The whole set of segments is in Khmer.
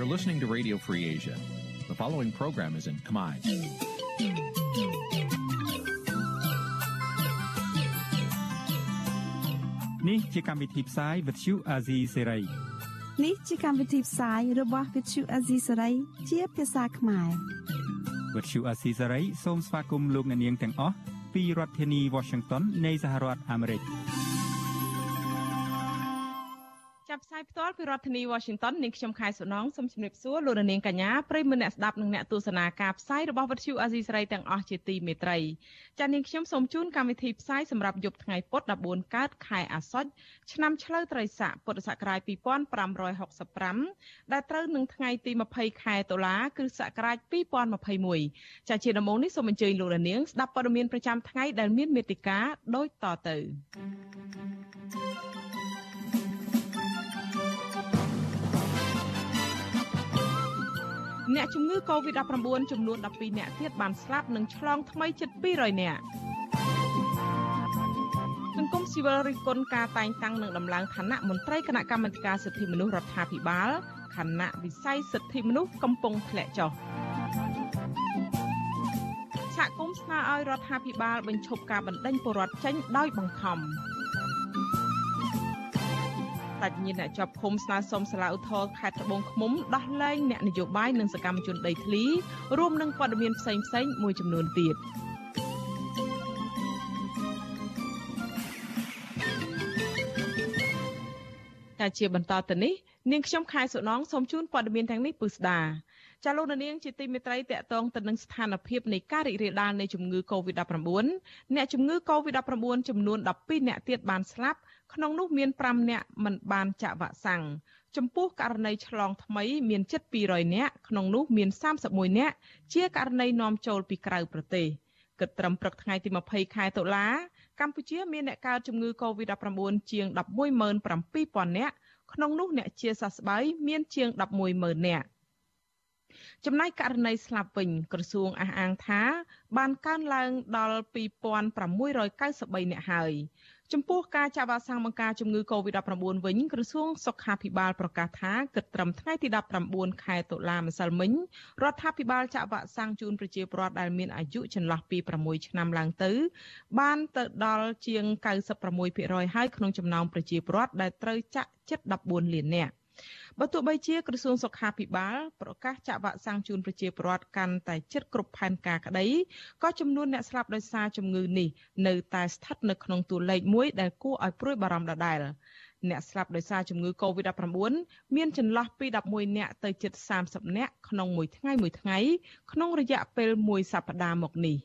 You're listening to Radio Free Asia. The following program is in Khmer. នេះជាកម្មវិធីផ្សាយ Vuthu Azizi Serai នេះជាកម្មវិធីផ្សាយរបស់ Vuthu Azizi Serai ជាភាសាខ្មែរ Vuthu Azizi Serai សូមស្វាគមន៍លោកអ្នកនាងទាំងអស់ពីរដ្ឋធានី Washington នៃសហរដ្ឋអាមេរិក។ យផ្ទាល់ពីរដ្ឋធានី Washington នាងខ្ញុំខែសុណងសូមជម្រាបសួរលោកនាងកញ្ញាប្រិយមិត្តអ្នកស្ដាប់និងអ្នកទស្សនាការផ្សាយរបស់វិទ្យុអាស៊ីសេរីទាំងអស់ជាទីមេត្រីចា៎នាងខ្ញុំសូមជូនកម្មវិធីផ្សាយសម្រាប់យប់ថ្ងៃពុធ14កើតខែអាសត់ឆ្នាំឆ្លូវត្រីស័កពុទ្ធសករាជ2565ដែលត្រូវនឹងថ្ងៃទី20ខែតុលាគ្រិស្តសករាជ2021ចា៎ជាដំបូងនេះសូមអញ្ជើញលោកនាងស្ដាប់ព័ត៌មានប្រចាំថ្ងៃដែលមានមេត្តាដូចតទៅ thank you អ្នកជំងឺ Covid-19 ចំនួន12អ្នកទៀតបានស្លាប់និងឆ្លងថ្មីជិត200នាក់សង្គមស៊ីវិលរិះគន់ការតែងតាំងនិងដំឡើងឋានៈមន្ត្រីគណៈកម្មាធិការសិទ្ធិមនុស្សរដ្ឋាភិបាលគណៈវិស័យសិទ្ធិមនុស្សកំពុងធ្លាក់ចុះសហគមន៍ស្នើឲ្យរដ្ឋាភិបាលបញ្ឈប់ការបណ្តេញពលរដ្ឋចេញដោយបង្ខំ បញ្ញាអ្នកជាប់ឃុំស្នើសុំសាលាឧទ្ធរខេត្តត្បូងឃ្មុំដោះលែងអ្នកនយោបាយនិងសកម្មជនដីធ្លីរួមនឹងព័ត៌មានផ្សេងផ្សេងមួយចំនួនទៀតតែជាបន្តទៅនេះនាងខ្ញុំខែសុណងសូមជូនព័ត៌មានទាំងនេះពឺស្ដា ចាលោកនាងជាទីមេត្រីតកតងទៅនឹងស្ថានភាពនៃការរីករាលដាលនៃជំងឺ Covid-19 អ្នកជំងឺ Covid-19 ចំនួន12អ្នកទៀតបានស្លាប់ក្នុងនោះមាន5នាក់មិនបានចាក់វ៉ាក់សាំងចំពោះករណីឆ្លងថ្មីមានជិត200នាក់ក្នុងនោះមាន31នាក់ជាករណីនាំចូលពីក្រៅប្រទេសគិតត្រឹមព្រឹកថ្ងៃទី20ខែតុលាកម្ពុជាមានអ្នកកើតជំងឺ Covid-19 ជាង117,000នាក់ក្នុងនោះអ្នកជាសះស្បើយមានជាង110,000នាក់ ចំណែកករណីស្លាប់វិញក្រសួងអះអាងថា បានកើនឡើងដល់2693នាក់ហើយចំពោះការចាក់វ៉ាក់សាំងបង្ការជំងឺ Covid-19 វិញក្រសួងសុខាភិបាលប្រកាសថាគិតត្រឹមថ្ងៃទី19ខែតុលាម្សិលមិញរដ្ឋាភិបាលចាក់វ៉ាក់សាំងជូនប្រជាពលរដ្ឋដែលមានអាយុចន្លោះពី6ឆ្នាំឡើងទៅ បានទៅដល់ជាង96%ហើយក្នុងចំណោមប្រជាពលរដ្ឋដែលត្រូវចាក់ជិត14លាននាក់ បើទោះបីជាក្រសួងសុខាភិបាលប្រកាសចាក់វ៉ាក់សាំងជូនប្រជាពលរដ្ឋកាន់តែជិតគ្រប់ផែនការក្តីក៏ចំនួនអ្នកស្លាប់ដោយសារជំងឺនេះនៅតែស្ថិតនៅក្នុងតួលេខមួយដែលគួរឲ្យព្រួយបារម្ភដដែលអ្នកស្លាប់ដោយសារជំងឺ Covid-19 មានចន្លោះពី11នាក់ទៅជិត30នាក់ក្នុងមួយថ្ងៃមួយថ្ងៃក្នុងរយៈពេលមួយសប្តាហ៍មកនេះ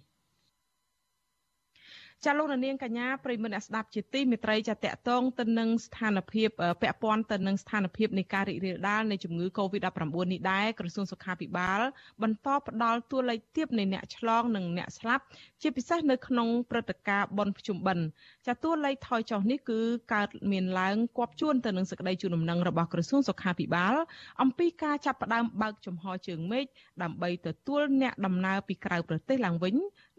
ចាលោកនាងកញ្ញាប្រិមមអ្នកស្ដាប់ជាទីមេត្រីចាតកតងទៅនឹងស្ថានភាពពាក់ព័ន្ធទៅនឹងស្ថានភាពនៃការរីករាលដាលនៃជំងឺ Covid-19 នេះដែរក្រសួងសុខាភិបាលបន្តផ្ដល់តួលេខទាបនៃអ្នកឆ្លងនិងអ្នកស្លាប់ជាពិសេសនៅក្នុងព្រឹត្តិការណ៍បុណ្យភ្ជុំបិណ្ឌចាតួលេខថយចុះនេះគឺកើតមានឡើងគប់ជួនទៅនឹងសេចក្តីជូនដំណឹងរបស់ក្រសួងសុខាភិបាល អំពីការចាប់ផ្ដើមបើកចំហជើងមេឃដើម្បីទទួលអ្នកដំណើរពីក្រៅប្រទេសឡើងវិញ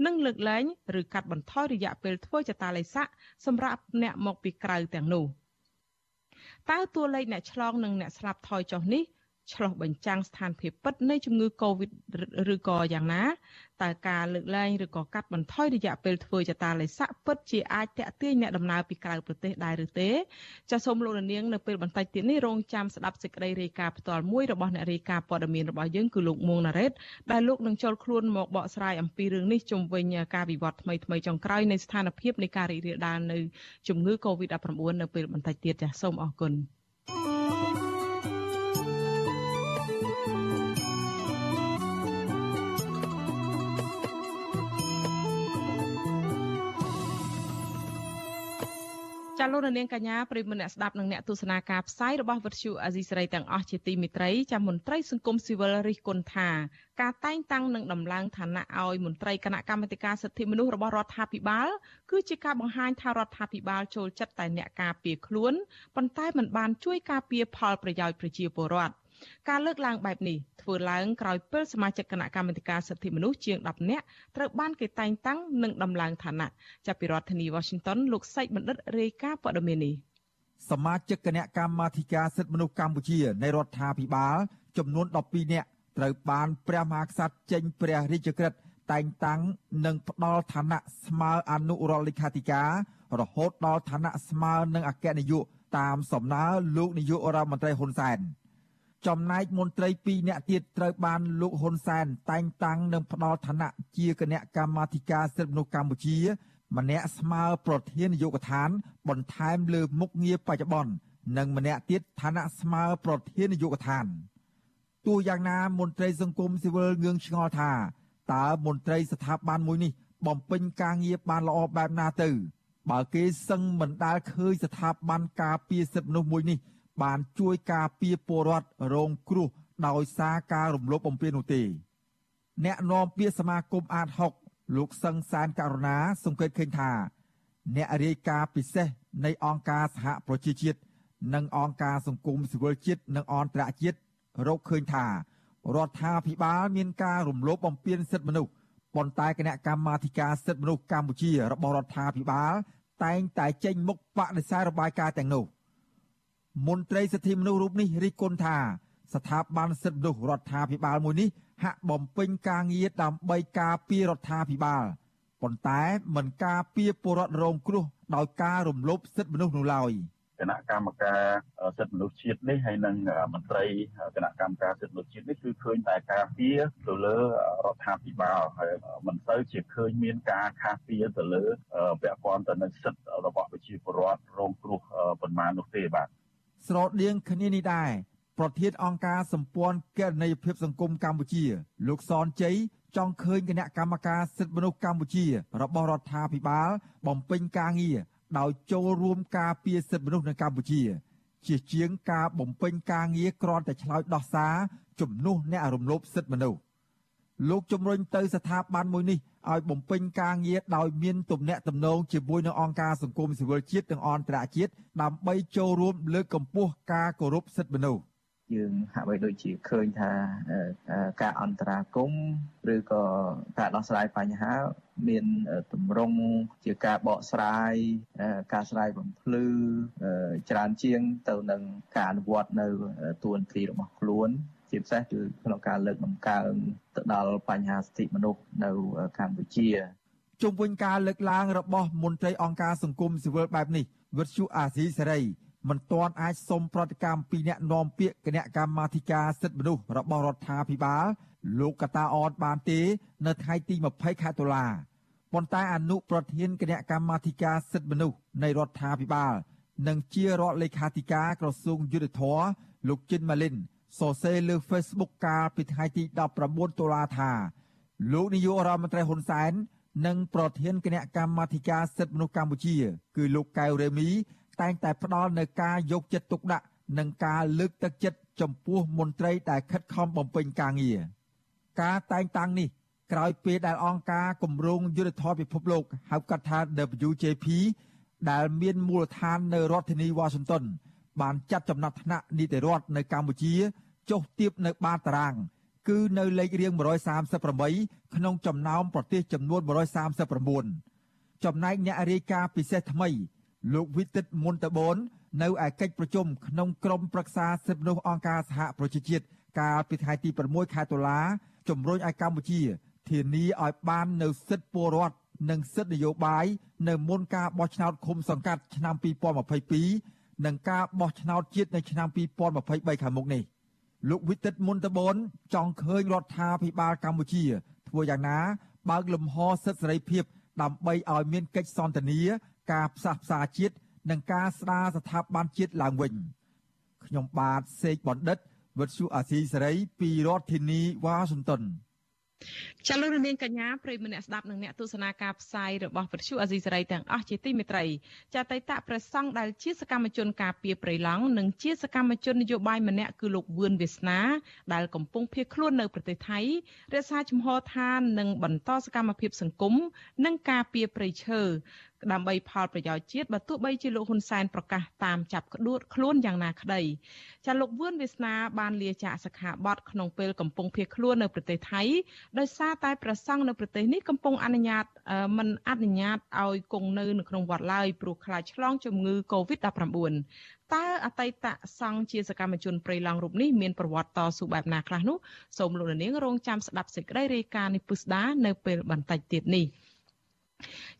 និងលើកលែងឬកាត់បន្ថយរយៈពេលធ្វើចតាឡេស័កសម្រាប់អ្នកមកពីក្រៅទាំងនោះតើតួលេខអ្នកឆ្លងនិងអ្នកស្លាប់ថយចុះនេះ ឆ្លុះបញ្ចាំងស្ថានភាពពិតនៃជំងឺ Covid ឬក៏យ៉ាងណាតើការលើកលែងឬក៏កាត់បន្ថយរយៈពេលធ្វើចតាឡេស័កពិតជាអាចតាក់ទាញអ្នកដំណើរពីក្រៅប្រទេសដែរឬទេចាសសូមលោកនាងនៅពេលបន្តិចទៀតនេះរងចាំស្ដាប់សេចក្តីរាយការណ៍ផ្ទាល់មួយរបស់អ្នករាយការណ៍ព័ត៌មានរបស់យើងគឺលោកមួងណារ៉េតដែលលោកនឹងចូលខ្លួនមកបកស្រាយអំពីរឿងនេះជុំវិញការវិវត្តថ្មីថ្មីចុងក្រោយនៃស្ថានភាពនៃការរីករាលដាលនៅជំងឺ Covid-19 នៅពេលបន្តិចទៀតចាសសូមអរគុណ ចាលោកនាងកញ្ញាប្រិមនអ្នកស្ដាប់និងអ្នកទស្សនាការផ្សាយរបស់វិទ្យុអាស៊ីសេរីទាំងអស់ជាទីមេត្រីចាមន្ត្រីសង្គមស៊ីវិលរិះគន់ថាការតែងតាំងនិងដំឡើងឋានៈឲ្យមន្ត្រីគណៈកម្មាធិការសិទ្ធិមនុស្សរបស់រដ្ឋាភិបាលគឺជាការបង្ហាញថារដ្ឋាភិបាលចូលចិត្តតែអ្នកការពារខ្លួនប៉ុន្តែមិនបានជួយការពារផលប្រយោជន៍ប្រជាពលរដ្ឋ ការលើកឡើងបែបនេះធ្វើឡើងក្រោយពេលសមាជិកគណៈកម្មាធិការសិទ្ធិមនុស្សជាង10នាក់ត្រូវបានគេតែងតាំងនិងដំឡើងឋានៈចាប់ពីរដ្ឋធានី Washington លោកសេចបណ្ឌិតរាយការណ៍ព័ត៌មាននេះសមាជិកគណៈកម្មាធិការសិទ្ធិមនុស្សកម្ពុជានៃរដ្ឋាភិបាល ចំនួន12នាក់ត្រូវបានព្រះមហាក្សត្រចេញព្រះរាជក្រឹត្យតែងតាំងនិងផ្ដល់ឋានៈស្មើអនុរដ្ឋលេខាធិការរហូតដល់ឋានៈស្មើនឹងអគ្គនាយកតាមសំណើលោកនាយករដ្ឋមន្ត្រីហ៊ុនសែន ចំណែកមន្ត្រី2នាក់ទៀតត្រូវបានលោកហ៊ុនសែនតែងតាំងនិងផ្ដល់ឋានៈជាគណៈកម្មាធិការសិទ្ធិមនុស្សកម្ពុជាម្នាក់ស្មើប្រធាននាយកដ្ឋាន បន្ថែមលើមុខងារបច្ចុប្បន្ននិងម្នាក់ទៀតឋានៈស្មើប្រធាននាយកដ្ឋានទោះយ៉ាងណាមន្ត្រីសង្គមស៊ីវិលងឿងឆ្ងល់ថាតើមន្ត្រីស្ថាប័នមួយនេះបំពេញការងារបានល្អបែបណាទៅ បើគេសឹងមិនដែលឃើញស្ថាប័នការពារសិទ្ធិមនុស្សមួយនេះ បានជួយការពារពលរដ្ឋរងគ្រោះដោយសារការរំលោភបំពាននោះទេ អ្នកនាំពាក្យសមាគមអាត6លោកសឹងសានករណាសង្កេតឃើញថា អ្នករាយការណ៍ពិសេសនៃអង្គការសហប្រជាជាតិនិងអង្គការសង្គមស៊ីវិលជាតិនិងអន្តរជាតិរកឃើញថារដ្ឋាភិបាលមានការរំលោភបំពានសិទ្ធិមនុស្សប៉ុន្តែគណៈកម្មាធិការសិទ្ធិមនុស្សកម្ពុជារបស់រដ្ឋាភិបាលតែងតែចេញមុខបដិសេធរបាយការណ៍ទាំងនោះ មន្ត្រីសិទ្ធិមនុស្សរូបនេះរិះគន់ថាស្ថាប័នសិទ្ធិមនុស្សរដ្ឋាភិបាលមួយនេះហាក់បំពេញការងារដើម្បីការពាររដ្ឋាភិបាលប៉ុន្តែមិនការពារពលរដ្ឋរងគ្រោះដោយការរំលោភសិទ្ធិមនុស្សនោះឡើយ។គណៈកម្មការសិទ្ធិមនុស្សជាតិនេះហើយនិងមន្ត្រីគណៈកម្មការសិទ្ធិមនុស្សជាតិនេះគឺឃើញតែការពារទៅលើរដ្ឋាភិបាលហើយមិនទៅជាឃើញមានការខាសពារទៅលើពាក់ព័ន្ធទៅនឹងសិទ្ធិរបស់ប្រជាពលរដ្ឋរងគ្រោះប៉ុន្មាននោះទេបាទ ស្រដៀងគ្នានេះដែរប្រធានអង្គការសម្ព័ន្ធគណនេយ្យភាពសង្គមកម្ពុជា លោកសនជ័យចង់ឃើញគណៈកម្មការសិទ្ធិមនុស្សកម្ពុជា របស់រដ្ឋាភិបាល បំពេញការងារដោយចូលរួមការពារសិទ្ធិមនុស្សនៅកម្ពុជាជាជាងការបំពេញការងារគ្រាន់តែឆ្លើយដោះសារជំនួសអ្នករំលោភសិទ្ធិមនុស្ស លោកជំរុញទៅស្ថាប័នមួយនេះឲ្យបំពេញការងារដោយមានទំនាក់ទំនងជាមួយនឹងអង្គការសង្គមស៊ីវិលជាតិនិងអន្តរជាតិដើម្បីចូលរួមលើកកម្ពស់ការគោរពសិទ្ធិមនុស្សយើងហាក់បីដូចជាឃើញថាការអន្តរាគមឬក៏ការដោះស្រាយបញ្ហាមានទម្រង់ជាការបកស្រាយការស្រាយបំភ្លឺច្រើនជាងទៅនឹងការអនុវត្តនៅទួនាទីរបស់ខ្លួន ជាពិសេសគឺក្នុងការលើកដំកើងទៅដល់បញ្ហាសិទ្ធិមនុស្សនៅកម្ពុជាជុំវិញការលើកឡើងរបស់មន្ត្រីអង្គការសង្គមស៊ីវិលបែបនេះវិទ្យុអាស៊ីសេរីមិនទាន់អាចសុំប្រតិកម្មពីអ្នកនាំពាក្យគណៈកម្មាធិការសិទ្ធិមនុស្សរបស់រដ្ឋាភិបាលលោកកតាអតបានទេ នៅថ្ងៃទី20ខែតុលាប៉ុន្តែអនុប្រធានគណៈកម្មាធិការសិទ្ធិមនុស្សនៃរដ្ឋាភិបាល និងជារដ្ឋលេខាធិការក្រសួងយុទ្ធភ័ពលោកជិនម៉ាលីន សរសេរលើ Facebook កាលពីថ្ងៃទី19តុលាថាលោកនាយករដ្ឋមន្ត្រីហ៊ុនសែននិងប្រធានគណៈកម្មាធិការសិទ្ធិមនុស្សកម្ពុជា គឺលោកកៅរេមី តែងតែផ្ដល់នៅការយកចិត្តទុកដាក់និងការលើកទឹកចិត្តចំពោះមន្ត្រីដែលខិតខំបំពេញការងារការតែងតាំងនេះក្រោយពេលដែលអង្គការគម្រោងយុទ្ធធម៌ពិភពលោកហៅកាត់ថា WJP ដែលមានមូលដ្ឋាននៅរដ្ឋធានី Washington បានចាត់ចំណាត់ថ្នាក់នីតិរដ្ឋនៅកម្ពុជា ចុះទៀបនៅបាតតារាង គឺនៅលេខរៀង138ក្នុងចំណោមប្រទេសចំនួន139ចំណែកអ្នករាយការណ៍ពិសេសថ្មី លោកវិទិតមុនតបននៅឯកិច្ចប្រជុំក្នុងក្រុមប្រឹក្សាសិទ្ធិមនុស្សអង្គការសហប្រជាជាតិកាលពីថ្ងៃទី6ខែតុលាជំរុញឲ្យកម្ពុជា ធានាឲ្យបាននៅសិទ្ធិពលរដ្ឋនិងសិទ្ធិនយោបាយនៅមុនការបោះឆ្នោតឃុំសង្កាត់ឆ្នាំ2022និងការបោះឆ្នោតជាតិនៅឆ្នាំ2023ខាងមុខនេះ លោកវិទិតមុនតបនចង់ឃើញរដ្ឋាភិបាលកម្ពុជា ធ្វើយ៉ាងណា បើកលំហសិទ្ធិសេរីភាព ដើម្បីឲ្យមានកិច្ចសន្ទនា ការផ្សះផ្សាជាតិនិងការស្ដារស្ថាប័នជាតិឡើងវិញខ្ញុំបាទសេកបណ្ឌិតវិទ្យុអាស៊ីសេរីពីរដ្ឋធានីវ៉ាស៊ីនតោន ចាលោកនាងកញ្ញាប្រិយមិត្តអ្នកស្ដាប់និងអ្នកទស្សនាការផ្សាយរបស់វិទ្យុអាស៊ីសេរីទាំងអស់ជាទីមេត្រីចាតៃតប្រសង់ដែលជាសកម្មជនការពារព្រៃឡង់និងជាសកម្មជននយោបាយម្នាក់គឺលោកវឿនវាសនាដែលកំពុងភៀសខ្លួននៅប្រទេសថៃរក្សាជំហរថានឹងបន្តសកម្មភាពសង្គមនិងការពារព្រៃឈើដើម្បីផលប្រយោជន៍ជាតិបើទោះបីជាលោកហ៊ុនសែនប្រកាសតាមចាប់ក្ដួតខ្លួនយ៉ាងណាក្តីចាលោកវឿនវាសនាបានលាចាកសិក្ខាបទក្នុងពេលកំពុងភៀសខ្លួននៅប្រទេសថៃដោយសារតែប្រសង់នៅប្រទេសនេះកំពុងអនុញ្ញាតមិនអនុញ្ញាតឲ្យគង់នៅនៅក្នុងវត្តឡើយព្រោះខ្លាចឆ្លងជំងឺ Covid-19 តើអតីតសង្ឃជាសកម្មជនព្រៃឡង់រូបនេះមានប្រវត្តិតស៊ូបែបណាខ្លះនោះសូមលោកនាងរងចាំស្ដាប់សេចក្តីរាយការណ៍នេះពុស្ដានៅពេលបន្តិចទៀតនេះ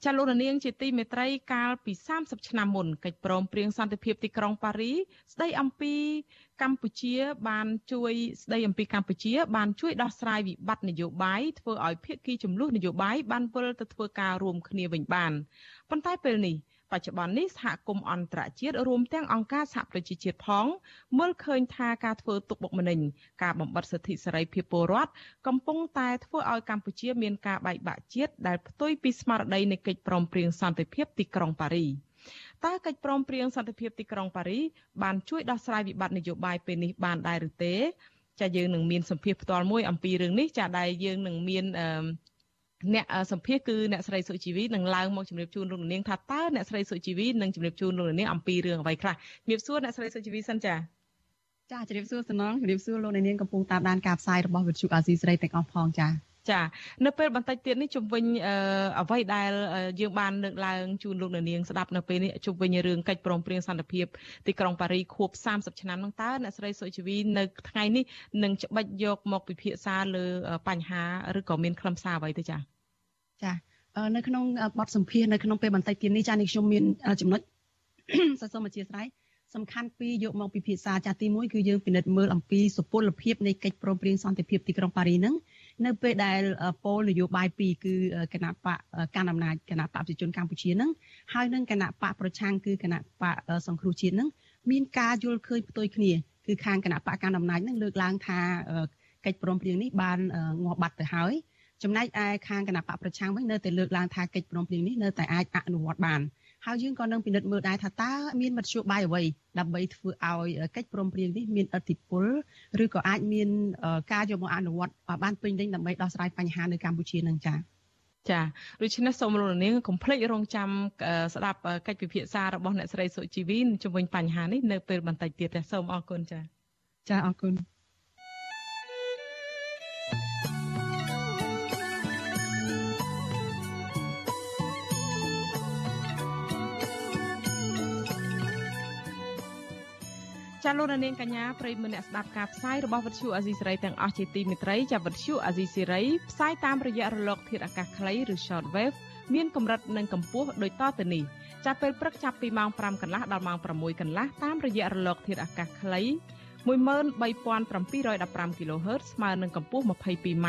ចាលោកនាងជាទីមេត្រីកាលពី30ឆ្នាំមុនកិច្ចព្រមព្រៀងសន្តិភាពទីក្រុងប៉ារីស្ដីអំពីកម្ពុជា បានជួយស្ដីអំពីកម្ពុជា បានជួយដោះស្រាយវិបត្តិនយោបាយធ្វើឲ្យភាគីចំនួននយោបាយបានវិលទៅធ្វើការរួមគ្នាវិញបានប៉ុន្តែពេលនេះ បច្ចុប្បន្ននេះសហគមន៍អន្តរជាតិរួមទាំងអង្គការសហប្រជាជាតិផងមើលឃើញថាការធ្វើទុកបុកម្នេញការបំបិទសិទ្ធិសេរីភាពពលរដ្ឋកំពុងតែធ្វើឲ្យកម្ពុជាមានការបែកបាក់ជាតិដែលផ្ទុយពីស្មារតីនៃកិច្ចព្រមព្រៀងសន្តិភាពទីក្រុងប៉ារីតើកិច្ចព្រមព្រៀងសន្តិភាពទីក្រុងប៉ារីបានជួយដោះស្រាយវិបត្តិនយោបាយពេលនេះបានដែរឬទេចាយើងនឹងមានសម្ភារផ្ទាល់មួយអំពីរឿងនេះចាដែលយើងនឹងមាន អឺអ្នកសម្ភារគឺអ្នកស្រីសុជីវីនឹងឡើងមកជម្រាបជូនលោកនាងថាតើអ្នកស្រីសុជីវីនឹងជម្រាបជូនលោកនាងអំពីរឿងអ្វីខ្លះជម្រាបសួរអ្នកស្រីសុជីវីសិនចាចាជម្រាបសួរសំណងជម្រាបសួរលោកនាងកំពុងតាមដានការផ្សាយរបស់វិទ្យុអាស៊ីសេរីទាំងអស់ផងចា ចានៅពេលបន្តិចទៀតនេះជំវិញអ្វីដែលយើងបានលើកឡើងជូនលោកនាងស្ដាប់នៅពេលនេះជំវិញរឿងកិច្ចព្រមព្រៀងសន្តិភាពទីក្រុងប៉ារីខួប30ឆ្នាំនោះតើអ្នកស្រីសុជីវីនៅថ្ងៃនេះនឹងច្បិចយកមកពិភាក្សាលើបញ្ហាឬក៏មានខ្លឹមសារអ្វីទៅចា៎ចានៅក្នុងបទសម្ភាសនៅក្នុងពេលបន្តិចទៀតនេះចានេះខ្ញុំមានចំណុចសូមអធិស្ឋានសំខាន់ពីរយកមកពិភាក្សាចាស់ទី1គឺយើងពិនិត្យមើលអំពីសុពលភាពនៃកិច្ចព្រមព្រៀងសន្តិភាពទីក្រុងប៉ារីហ្នឹង នៅពេលដែលពលនយោបាយពីរគឺគណៈបកកណ្ដាលអំណាចគណៈបកប្រជាជនកម្ពុជាហ្នឹងហើយនឹងគណៈបកប្រឆាំងគឺគណៈបកសង្គ្រោះជាតិហ្នឹងមានការយល់ឃើញផ្ទុយគ្នាគឺខាងគណៈបកកណ្ដាលអំណាចហ្នឹងលើកឡើងថាកិច្ចព្រមព្រៀងនេះបានងាប់បាត់ទៅហើយចំណែកឯខាងគណៈបកប្រឆាំងវិញនៅតែលើកឡើងថាកិច្ចព្រមព្រៀងនេះនៅតែអាចអនុវត្តបាន ហើយយើងក៏នឹងពិនិត្យមើលដែរថាតើមានមធ្យោបាយអ្វីដើម្បីធ្វើឲ្យកិច្ចព្រមព្រៀងនេះមានឥទ្ធិពលឬក៏អាចមានការយកមកអនុវត្តបានពេញលេញដើម្បីដោះស្រាយបញ្ហានៅកម្ពុជានឹងចា៎ចាដូច្នេះសូមលោកនាងកុំភ្លេចរងចាំស្ដាប់កិច្ចពិភាក្សារបស់អ្នកស្រីសុជីវីជំវិញបញ្ហានេះនៅពេលបន្តិចទៀតសូមអរគុណចាចាអរគុណ ចាលោកនាងកញ្ញាប្រិយមិត្តអ្នកស្ដាប់ការផ្សាយរបស់វិទ្យុអាស៊ីសេរីទាំងអស់ជាទីមេត្រីចាវិទ្យុអាស៊ីសេរីផ្សាយតាមរយៈរលក ធាតុអាកាសខ្លីឬ shortwave មានកម្រិតនិងកម្ពស់ដូចតទៅនេះចាប់ពេលព្រឹកចាប់ពីម៉ោង5កន្លះដល់ម៉ោង6កន្លះតាមរយៈរលក ធាតុអាកាសខ្លី13715 kHz ស្មើនឹងកម្ពស់ 22m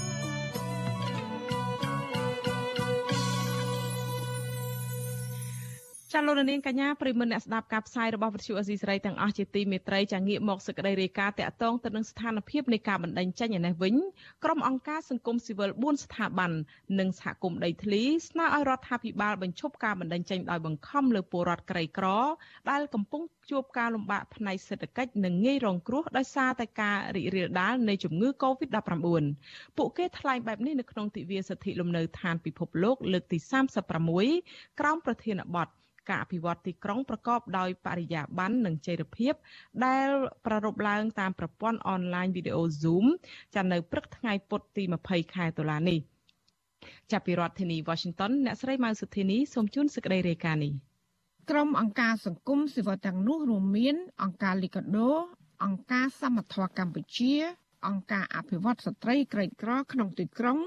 ចាលោកនាងកញ្ញាប្រិមមអ្នកស្ដាប់ការផ្សាយរបស់វិទ្យុអេស៊ីសរ៉ៃទាំងអស់ជាទីមេត្រីចាងាកមកសេចក្តីរាយការណ៍តាក់ទងទៅនឹងស្ថានភាពនៃការបណ្តេញចេញឯនេះវិញក្រុមអង្គការសង្គមស៊ីវិល4ស្ថាប័ននិងសហគមន៍ដីធ្លីស្នើឲ្យរដ្ឋាភិបាលបញ្ឈប់ការបណ្តេញចេញដោយបង្ខំលើពលរដ្ឋក្រីក្រ ដែលកំពុងជួបការលំបាកផ្នែកសេដ្ឋកិច្ចនិងងាយរងគ្រោះដោយសារតែការរីករាលដាលនៃជំងឺ Covid-19 ពួកគេថ្លែងបែបនេះនៅក្នុងទិវាសិទ្ធិលំនៅឋានពិភពលោកលើកទី36ក្រោមប្រធានបទ ការអភិវឌ្ឍទីក្រុងប្រកបដោយបរិយាបន្ននិងចីរភាព ដែលប្រារព្ធឡើងតាមប្រព័ន្ធអនឡាញវីដេអូ Zoom ចានៅព្រឹកថ្ងៃពុធទី20ខែតុលានេះចាប់ពីរដ្ឋធានី Washington អ្នកស្រីម៉ៅសុធានីសូមជូនសេចក្តីរាយការណ៍នេះក្រុមអង្គការសង្គមស៊ីវិលទាំងនោះរួមមានអង្គការលីកាដូអង្គការសមត្ថៈកម្ពុជា អង្គការអភិវឌ្ឍស្ត្រីក្រីក្រក្នុងទីក្រុង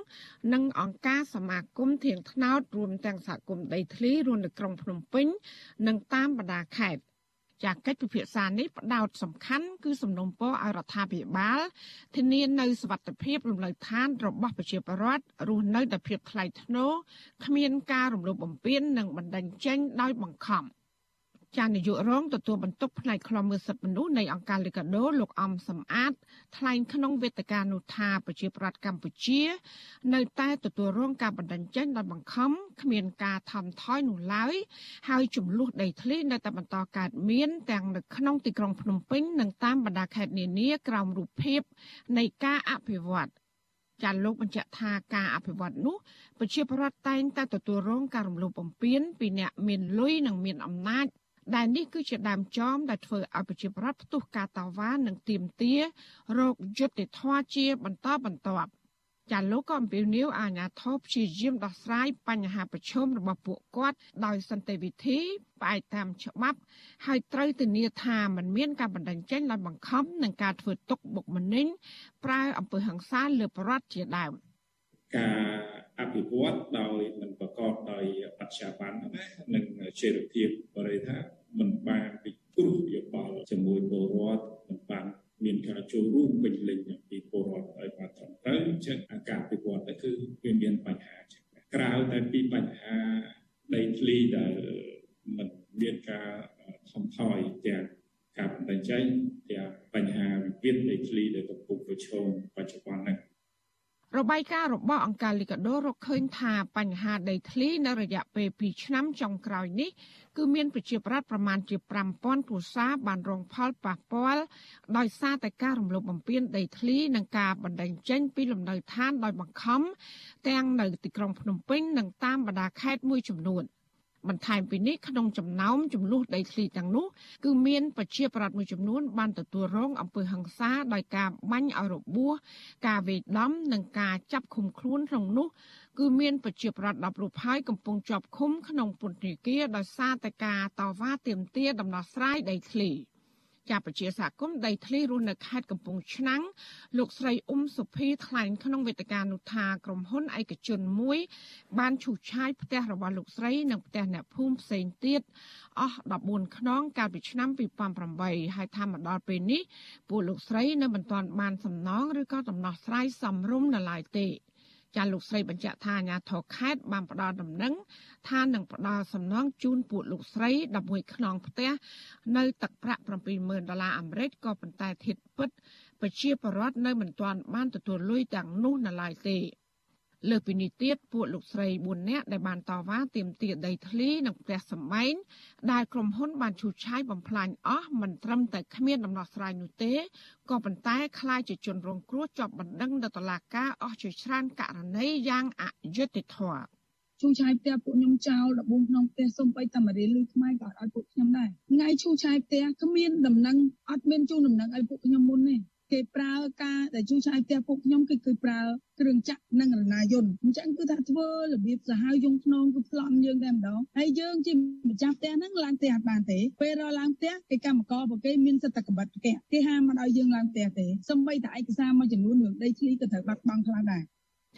និងអង្គការសមាគមធាងថ្នោតរួមទាំងសហគមន៍ដីធ្លីរួមនៅក្រុងភ្នំពេញ និងតាមបណ្ដាខេត្តចាកិច្ចពិភាក្សានេះផ្ដោតសំខាន់គឺសំណុំពរឲ្យរដ្ឋាភិបាលធានានៅសុវត្ថិភាពលំនៅឋានរបស់ប្រជាពលរដ្ឋរស់នៅដោយភាពថ្លៃថ្នូរគ្មានការរំលោភបំពាននិងបណ្ដឹងចេញដោយបង្ខំ។ ចានាយករងទទួលបន្ទុកផ្នែកខ្លំមើលសិទ្ធិមនុស្សនៃអង្គការលីកាដូលោកអំសំអាត ថ្លែងក្នុងវេទិកានោះថាប្រជាប្រដ្ឋកម្ពុជា នៅតែទទួលរងការបណ្តេញចេញដោយបង្ខំគ្មានការថមថយនោះឡើយហើយចំនួនដីធ្លីនៅតែបន្តកើតមានទាំងនៅក្នុងទីក្រុងភ្នំពេញនិងតាមបណ្ដាខេត្តនានាក្រោមរូបភាពនៃការអភិវឌ្ឍចាលោកបញ្ជាក់ថាការអភិវឌ្ឍនោះប្រជាពលរដ្ឋតែងតែទទួលរងការរំលោភបំពានពីអ្នកមានលុយនិងមានអំណាច ដែលនេះគឺជាដើមចមដែលធ្វើឲ្យប្រជាប្រដ្ឋផ្ទុះការតវ៉ានិងទាមទាររោគយុត្តិធម៌ជាបន្តបន្ទាប់ចាលោកក៏អំពាវនាវអាជ្ញាធរព្យាយាមដោះស្រាយបញ្ហាប្រឈមរបស់ពួកគាត់ដោយសន្តិវិធីផ្អែកតាមច្បាប់ ហើយត្រូវធានាថាมันមានការបណ្តេញចេញដោយបង្ខំនិងការធ្វើទុកបុកម្នេញប្រើអំពើហិង្សាលើបរដ្ឋជាដើម ការអភិវឌ្ឍដោយមិនប្រកបដោយបច្ចាប័ននិងជារភាពបរិយាថាមិនបានពិគ្រោះយោបល់ជាមួយពលរដ្ឋមិនបានមានការចូលរួមពេញលេញអំពីពលរដ្ឋឲ្យបានត្រឹមត្រូវអញ្ចឹងអាការអភិវឌ្ឍទៅគឺវាមានបញ្ហាចឹងក្រៅតែពីបញ្ហាដីធ្លីដែលមិនមានការថមថយទាំងការបណ្ដឹងចេញទាំងបញ្ហាវិវាទដីធ្លីដែលកំពុងប្រឈមបច្ចុប្បន្ននេះ របាយការណ៍របស់អង្គការលីកាដូរកឃើញថាបញ្ហាដីធ្លីនៅរយៈពេល2ឆ្នាំចុងក្រោយនេះគឺមានប្រជាប្រដ្ឋប្រមាណជា5000គ្រួសារបានរងផលប៉ះពាល់ដោយសារតែការរំលោភបំពានដីធ្លីនិងការបណ្តេញចេញពីលំនៅឋានដោយបង្ខំទាំងនៅទីក្រុងភ្នំពេញនិងតាមបណ្ដាខេត្តមួយចំនួន។ បន្ថែមពីនេះក្នុងចំណោមចំនួនដីធ្លីទាំងនោះគឺមានប្រជាប្រដ្ឋមួយចំនួន បានទទួលរងអំពើហិង្សាដោយការបាញ់ឲ្យរបួសការវេដំនិងការចាប់ឃុំខ្លួនក្នុងនោះគឺមានប្រជាប្រដ្ឋ10រូបហើយកំពុងជាប់ឃុំក្នុងពន្ធនាគារដោយសារតែការតវ៉ាទាមទារដំណោះស្រាយដីធ្លី។ ជាប្រជាសហគមន៍ដីធ្លីរស់នៅខេត្តកំពង់ឆ្នាំងលោកស្រីអ៊ុំសុភីថ្លែងក្នុងវេទិកានោះថាក្រុមហ៊ុនឯកជនមួយ បានឈូសឆាយផ្ទះរបស់លោកស្រីនិងផ្ទះអ្នកភូមិផ្សេងទៀតអស់14ខ្នងកាលពីឆ្នាំ2008ហើយថាមកដល់ពេលនេះពួកលោកស្រីនៅមិនទាន់បានសំណងឬក៏ដំណោះស្រាយសមរម្យនៅឡើយទេ ចាលោកស្រីបញ្ជាក់ថាអាញាធរខេត្តបានផ្ដល់ដំណឹងថានឹងផ្ដល់សំណងជូនពួកលោកស្រី11ខ្នងផ្ទះនៅទឹកប្រាក់70000ដុល្លារអាមេរិកក៏ប៉ុន្តែធៀបពិត ប្រជាពលរដ្ឋនៅមិនទាន់បានទទួលលុយទាំងនោះនៅឡើយទេ លើពីនេះទៀតពួកលោកស្រី4នាក់ដែលបានតវ៉ាទាមទារដីធ្លីនិងផ្ទះសម្បែងដែលក្រុមហ៊ុនបានឈូសឆាយបំផ្លាញអស់មិនត្រឹមតែគ្មានដំណោះស្រាយនោះទេក៏ប៉ុន្តែខ្លាចជាជនរងគ្រោះជាប់បណ្ដឹងនៅតុលាការអស់ជាច្រើនករណីយ៉ាងអយុត្តិធម៌ឈូឆាយផ្ទះពួកខ្ញុំចោល14ក្នុងផ្ទះសុំបីតាមារៀនលុយខ្មែរក៏ឲ្យពួកខ្ញុំដែរថ្ងៃឈូឆាយផ្ទះគ្មានដំណឹងអត់មានជូនដំណឹងឲ្យពួកខ្ញុំមុនទេ គេប្រើការដែលជួយឆាយផ្ទះពួកខ្ញុំគឺគឺប្រើគ្រឿងចាក់និងរណាយន្តអញ្ចឹងគឺថាធ្វើរបៀបសាហាវយងខ្នងគឺប្លន់យើងតែម្ដងហើយយើងជាម្ចាស់ផ្ទះហ្នឹងឡើងផ្ទះអត់បានទេពេលរឡើងផ្ទះគេកម្មកររបស់គេមានសិទ្ធិកបិតផ្ទះគេហាមមិនឲ្យយើងឡើងផ្ទះទេសំបីតែឯកសារមួយចំនួនរឿងដីធ្លីក៏ត្រូវបាត់បង់ខ្លះដែរ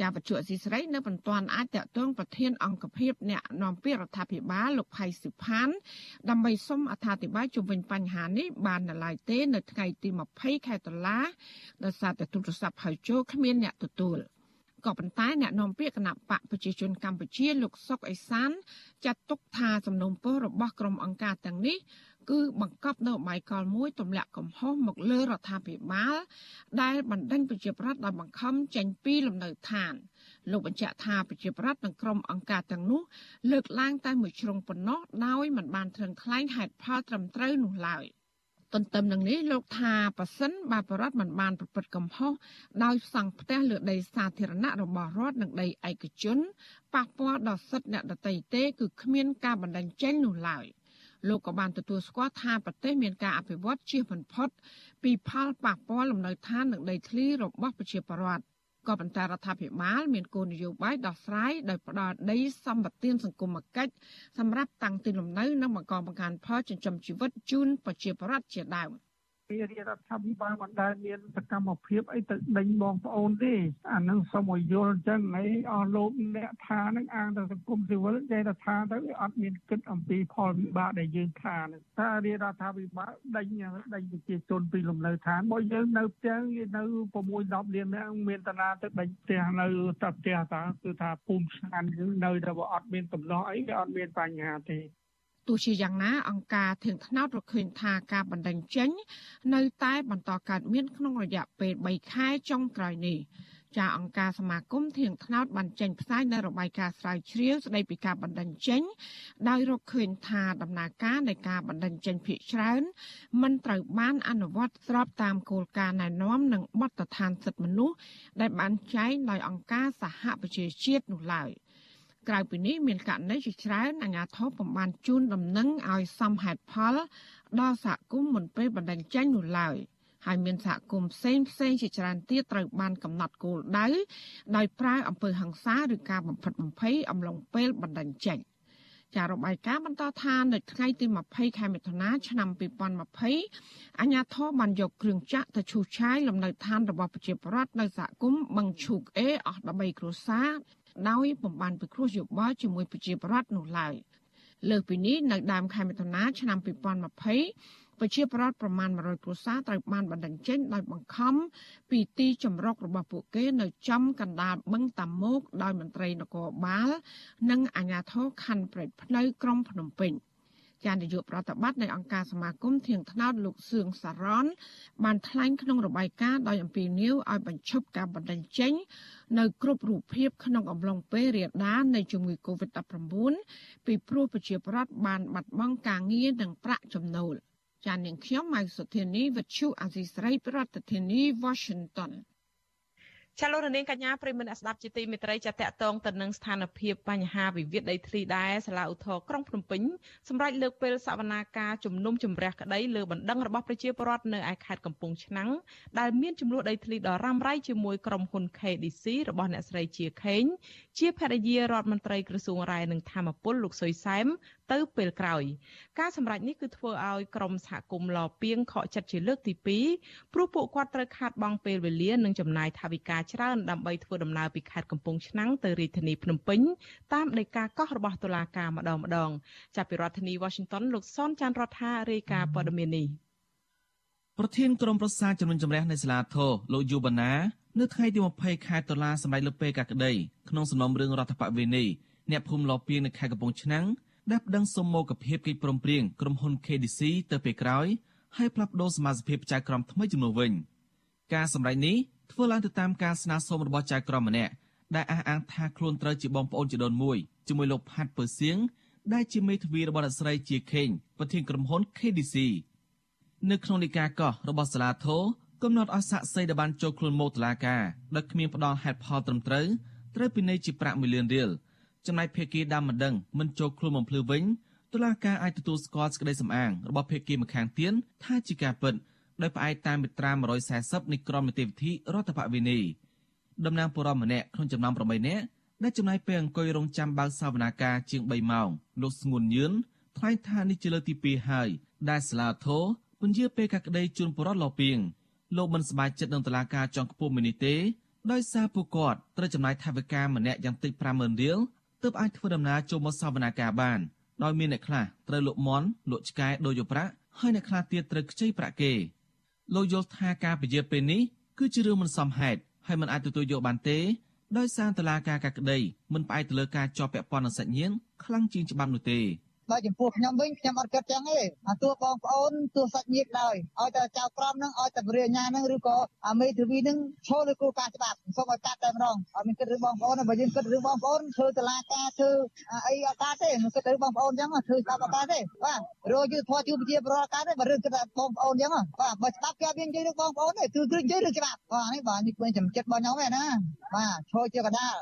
ចាវត្ថុអសីស្រីនៅមិនទាន់អាចតតងប្រធានអង្គភិបអ្នកនាំពាក្យរដ្ឋាភិបាលលោកផៃសុផានដើម្បីសុំអត្ថាធិប្បាយជុំវិញបញ្ហានេះបាននៅឡើយទេ នៅថ្ងៃទី20ខែតុលាដោយសារតែទូរស័ព្ទហៅចូលគ្មានអ្នកទទួលក៏ប៉ុន្តែអ្នកនាំពាក្យគណៈបកប្រជាជនកម្ពុជាលោកសុកអេសានចាត់ទុកថាសំណុំពររបស់ក្រុមអង្គការទាំងនេះ គឺបង្កប់នៅបាយកលមួយទម្លាក់កំហុសមកលើរដ្ឋាភិបាល ដែលបណ្ដេញប្រជាប្រដ្ឋដោយបង្ខំចេញពីលំនៅឋានលោកបញ្ជាក់ថាប្រជាប្រដ្ឋនិងក្រុមអង្គការទាំងនោះលើកឡើងតែមួយជ្រុងប៉ុណ្ណោះដោយមិនបានត្រឹមថ្លែងហេតុផលត្រឹមត្រូវនោះឡើយទន្ទឹមនឹងនេះលោកថាប៉ះសិនបាបរដ្ឋមិនបានប្រព្រឹត្តកំហុសដោយសង់ផ្ទះលើដីសាធារណៈរបស់រដ្ឋនិងដីឯកជនប៉ះពាល់ដល់សិទ្ធិអ្នកដទៃទេគឺគ្មានការបណ្ដឹងចេញនោះឡើយ។ លោកក៏បានទទួលស្គាល់ថាប្រទេសមានការអភិវឌ្ឍជាបំផុត ពីផលប៉ះពាល់លំនៅឋាននិងដីធ្លីរបស់ប្រជាពលរដ្ឋក៏ប៉ុន្តែរដ្ឋាភិបាលមានគោលនយោបាយដោះស្រាយដោយផ្ដល់ដីសម្បត្តិសង្គមគិច្ចសម្រាប់តាំងទីលំនៅ និងបង្កបង្កើនផលចិញ្ចឹមជីវិតជូនប្រជាពលរដ្ឋជាដើម។ រាជរដ្ឋាភិបាលមិនដែលមានសកម្មភាពអីទៅដេញបងប្អូនទេអានឹងសូមឲ្យយល់អញ្ចឹងហើយអស់លោកអ្នកថានឹងអាងទៅសង្គមស៊ីវិលចេះតែថាទៅអត់មានគិតអំពីផលវិបាកដែលយើងថានឹងថារាជរដ្ឋាភិបាលដេញដេញប្រជាជនពីលំនៅឋានបើយើងនៅផ្ទះនៅ6 10លាននាក់មានតាណាទៅដេញផ្ទះនៅតែផ្ទះតាគឺថាភូមិស្ងាត់យើងនៅតែអត់មានកំណោះអីវាអត់មានបញ្ហាទេ ទោះជាយ៉ាងណាអង្គការធៀងថ្នោតរកឃើញថាការបណ្ដឹងចេញ នៅតែបន្តកើតមានក្នុងរយៈពេល3ខែចុងក្រោយនេះចាអង្គការសមាគមធៀងថ្នោតបានចេញផ្សាយនៅរបាយការណ៍ស្រាវជ្រាវស្ដីពីការបណ្ដឹងចេញ ដោយរកឃើញថាដំណើរការនៃការបណ្ដឹងចេញភាគច្រើនមិនត្រូវបានអនុវត្តស្របតាមគោលការណ៍ណែនាំនិងបទដ្ឋានសិទ្ធិមនុស្សដែលបានចែងដោយអង្គការសហប្រជាជាតិនោះឡើយ ក្រៅពីនេះមានករណីជាច្រើនអាជ្ញាធរពំបានជូនដំណឹងឲ្យសមហេតុផល ដល់សហគមន៍មុនពេលបណ្ដឹងចេញនោះឡើយ។ហើយមានសហគមន៍ផ្សេងផ្សេងជាច្រើនទៀតត្រូវបានកំណត់គោលដៅដោយប្រើអំពើហិង្សាឬការបំផិតបំភ័យអំឡុងពេលបណ្ដឹងចេញចាររបាយការណ៍បន្តថានៅថ្ងៃទី20ខែមិថុនាឆ្នាំ2020អាជ្ញាធរបានយកគ្រឿងចាក់ទៅឈូសឆាយលំនៅឋានរបស់ប្រជាពលរដ្ឋនៅសហគមន៍បឹងឈូកអេអស់13គ្រួសារ ដោយពំបានពិគ្រោះយោបល់ជាមួយប្រជាពលរដ្ឋនោះឡើយលើសពីនេះនៅដើមខែមិថុនាឆ្នាំ2020ប្រជាប្រដ្ឋប្រមាណ100គ្រួសារត្រូវបានបណ្ដឹងចេញដោយបង្ខំពីទីជំរករបស់ពួកគេនៅចំកណ្ដាលបឹងតាម៉ោកដោយមន្ត្រីនគរបាល និងអាជ្ញាធរខណ្ឌព្រែកភ្នៅក្រុងភ្នំពេញ ចាននាយកប្រតិបត្តិនៃអង្គការសមាគមធៀងថ្នោតលោកសឿងសារ៉នបានថ្លែងក្នុងរបាយការណ៍ដោយអំពាវនាវឲ្យបញ្ឈប់ការបណ្ដឹងចេញនៅគ្រប់រូបភាពក្នុងអំឡុងពេលរាលដាលនៃជំងឺ Covid-19 ពីព្រោះប្រជាពលរដ្ឋបានបាត់បង់ការងារនិងប្រាក់ចំណូល។ចាននាងខ្ញុំម៉ៅសុធានីវិទ្យុអាស៊ីស្រីប្រធានាធិបតី Washington ចាលោករនាងកញ្ញាប្រិមមអ្នកស្ដាប់ជាទីមេត្រីចាតកតងទៅនឹងស្ថានភាពបញ្ហាវិវាទដីធ្លីដែរសាលាឧទ្ធរក្រុងភ្នំពេញសម្រាប់លើកពេលសវនាការជំនុំជម្រះក្តីលើបណ្ដឹងរបស់ប្រជាពលរដ្ឋនៅឯខេត្តកំពង់ឆ្នាំងដែលមានចំនួនដីធ្លីដ៏រ៉ាំរ៉ៃជាមួយក្រុមហ៊ុន KDC របស់អ្នកស្រីជាខេងជាភរិយារដ្ឋមន្ត្រីក្រសួងរាយនឹងធម្មពលលោកសុយសែម ទៅពេលក្រោយ ការសម្រេចនេះគឺធ្វើឲ្យក្រមសហគមន៍លពីងខកចិត្តជាលើកទី2ព្រោះពួកគាត់ត្រូវខាតបង់ពេលវេលានិងចំណាយថវិកាច្រើនដើម្បីធ្វើដំណើរពីខេត្តកំពង់ឆ្នាំងទៅរាជធានីភ្នំពេញតាមដីកាកោះរបស់តុលាការម្ដងម្ដងចាប់ពីរដ្ឋធានី Washington លោកសនចាន់រដ្ឋារាយការណ៍ព័ត៌មាននេះប្រធានក្រុមប្រឹក្សាជំនុំជម្រះនៃសាលាធរលោកយូបាណានៅថ្ងៃទី20ខែតុលាសម្រាប់លើកពេលកាក្តីក្នុងសំណុំរឿងរដ្ឋបវេនីអ្នកភូមិលពីងនៅខេត្តកំពង់ឆ្នាំង ដែលប្តឹងសុំមកភាពកិច្ចព្រមព្រៀងក្រុមហ៊ុន KDC ទៅពេលក្រោយហើយផ្លាស់ប្តូរសមាជិកចៅក្រមថ្មីចំនួនវិញការសម្ដែងនេះធ្វើឡើងទៅតាមការស្នើសុំរបស់ចៅក្រមម្នាក់ដែលអះអាងថាខ្លួនត្រូវជាបងប្អូនជីដូនមួយជាមួយលោកផាត់ពើសៀងដែលជាមេធាវីរបស់អ្នកស្រីជាខេងប្រធានក្រុមហ៊ុន KDC នៅក្នុងនីការកោះរបស់សាលាធរកំណត់ឲ្យសាក់សីដែលបានចូលខ្លួនមកតុលាការដោយគ្មានផ្ដល់ហេតុផលត្រឹមត្រូវត្រូវពិន័យជាប្រាក់1លានរៀល ចំណែកភេកីដើមមិនដឹងមិនចូលខ្លួនបំភ្លឺវិញតុលាការអាចទទួលស្គាល់សេចក្តីសម្អាងរបស់ភេកីម្ខាងទៀតថាជាការពិតដោយផ្អែកតាមមាត្រា140នៃក្រមនីតិវិធីរដ្ឋបវេនីតំណាងពលរដ្ឋម្នាក់ក្នុងចំណោម8នាក់ដែលចំណាយពេលអង្គុយរងចាំបើកសវនាការជាង3ម៉ោងលោកស្ងួនញឿនថ្លែងថានេះជាលើកទី2ហើយដែលសាលាធរពន្យាពេលកាក្តីជូនពលរដ្ឋលពីងលោកមិនសប្បាយចិត្តនឹងតឡាការចុងខ្ពស់មួយនេះទេដោយសារពួកគាត់ត្រូវចំណាយថវិកាម្នាក់យ៉ាងតិច50000រៀល ទើបអាចធ្វើដំណើរចូលមកសវនាការបានដោយមានអ្នកខ្លះត្រូវលក់មន់លក់ឆ្កែដោយយកប្រាក់ហើយអ្នកខ្លះទៀតត្រូវខ្ចីប្រាក់គេលោកយល់ថាការពជាពេលនេះគឺជារឿងមិនសមហេតុហើយមិនអាចទទួលយកបានទេដោយសារតឡាការកាក្តីមិនផ្អែកទៅលើការជាប់ពាក់ព័ន្ធនឹងសាច់ញាតិខ្លាំងជាងច្បាប់នោះទេ បើចំពោះខ្ញុំវិញខ្ញុំអត់គិតចឹងទេអាទោះបងប្អូនទោះសាច់ញាតិដែរឲ្យតែចៅក្រមនឹងឲ្យតែបរិញ្ញានឹងឬក៏អាមេធាវីនឹងឈរលើគោលការណ៍ច្បាប់សូមឲ្យកាត់តែម្ដងអត់មានគិតរឿងបងប្អូនបើយើងគិតរឿងបងប្អូនធ្វើតឡាការធ្វើអីអត់កាត់ទេមិនគិតរឿងបងប្អូនចឹងធ្វើច្បាប់អត់កាត់ទេបាទរយយុទ្ធធម៌ជួបជាប្រកាសកាត់ទេបើរឿងគិតថាបងប្អូនចឹងបាទបើច្បាប់គេអត់មាននិយាយរឿងបងប្អូនទេគឺគឺនិយាយរឿងច្បាប់បាទនេះបាទនេះពេញចំចិត្តរបស់ខ្ញុំឯណាបាទឈរជាកដាល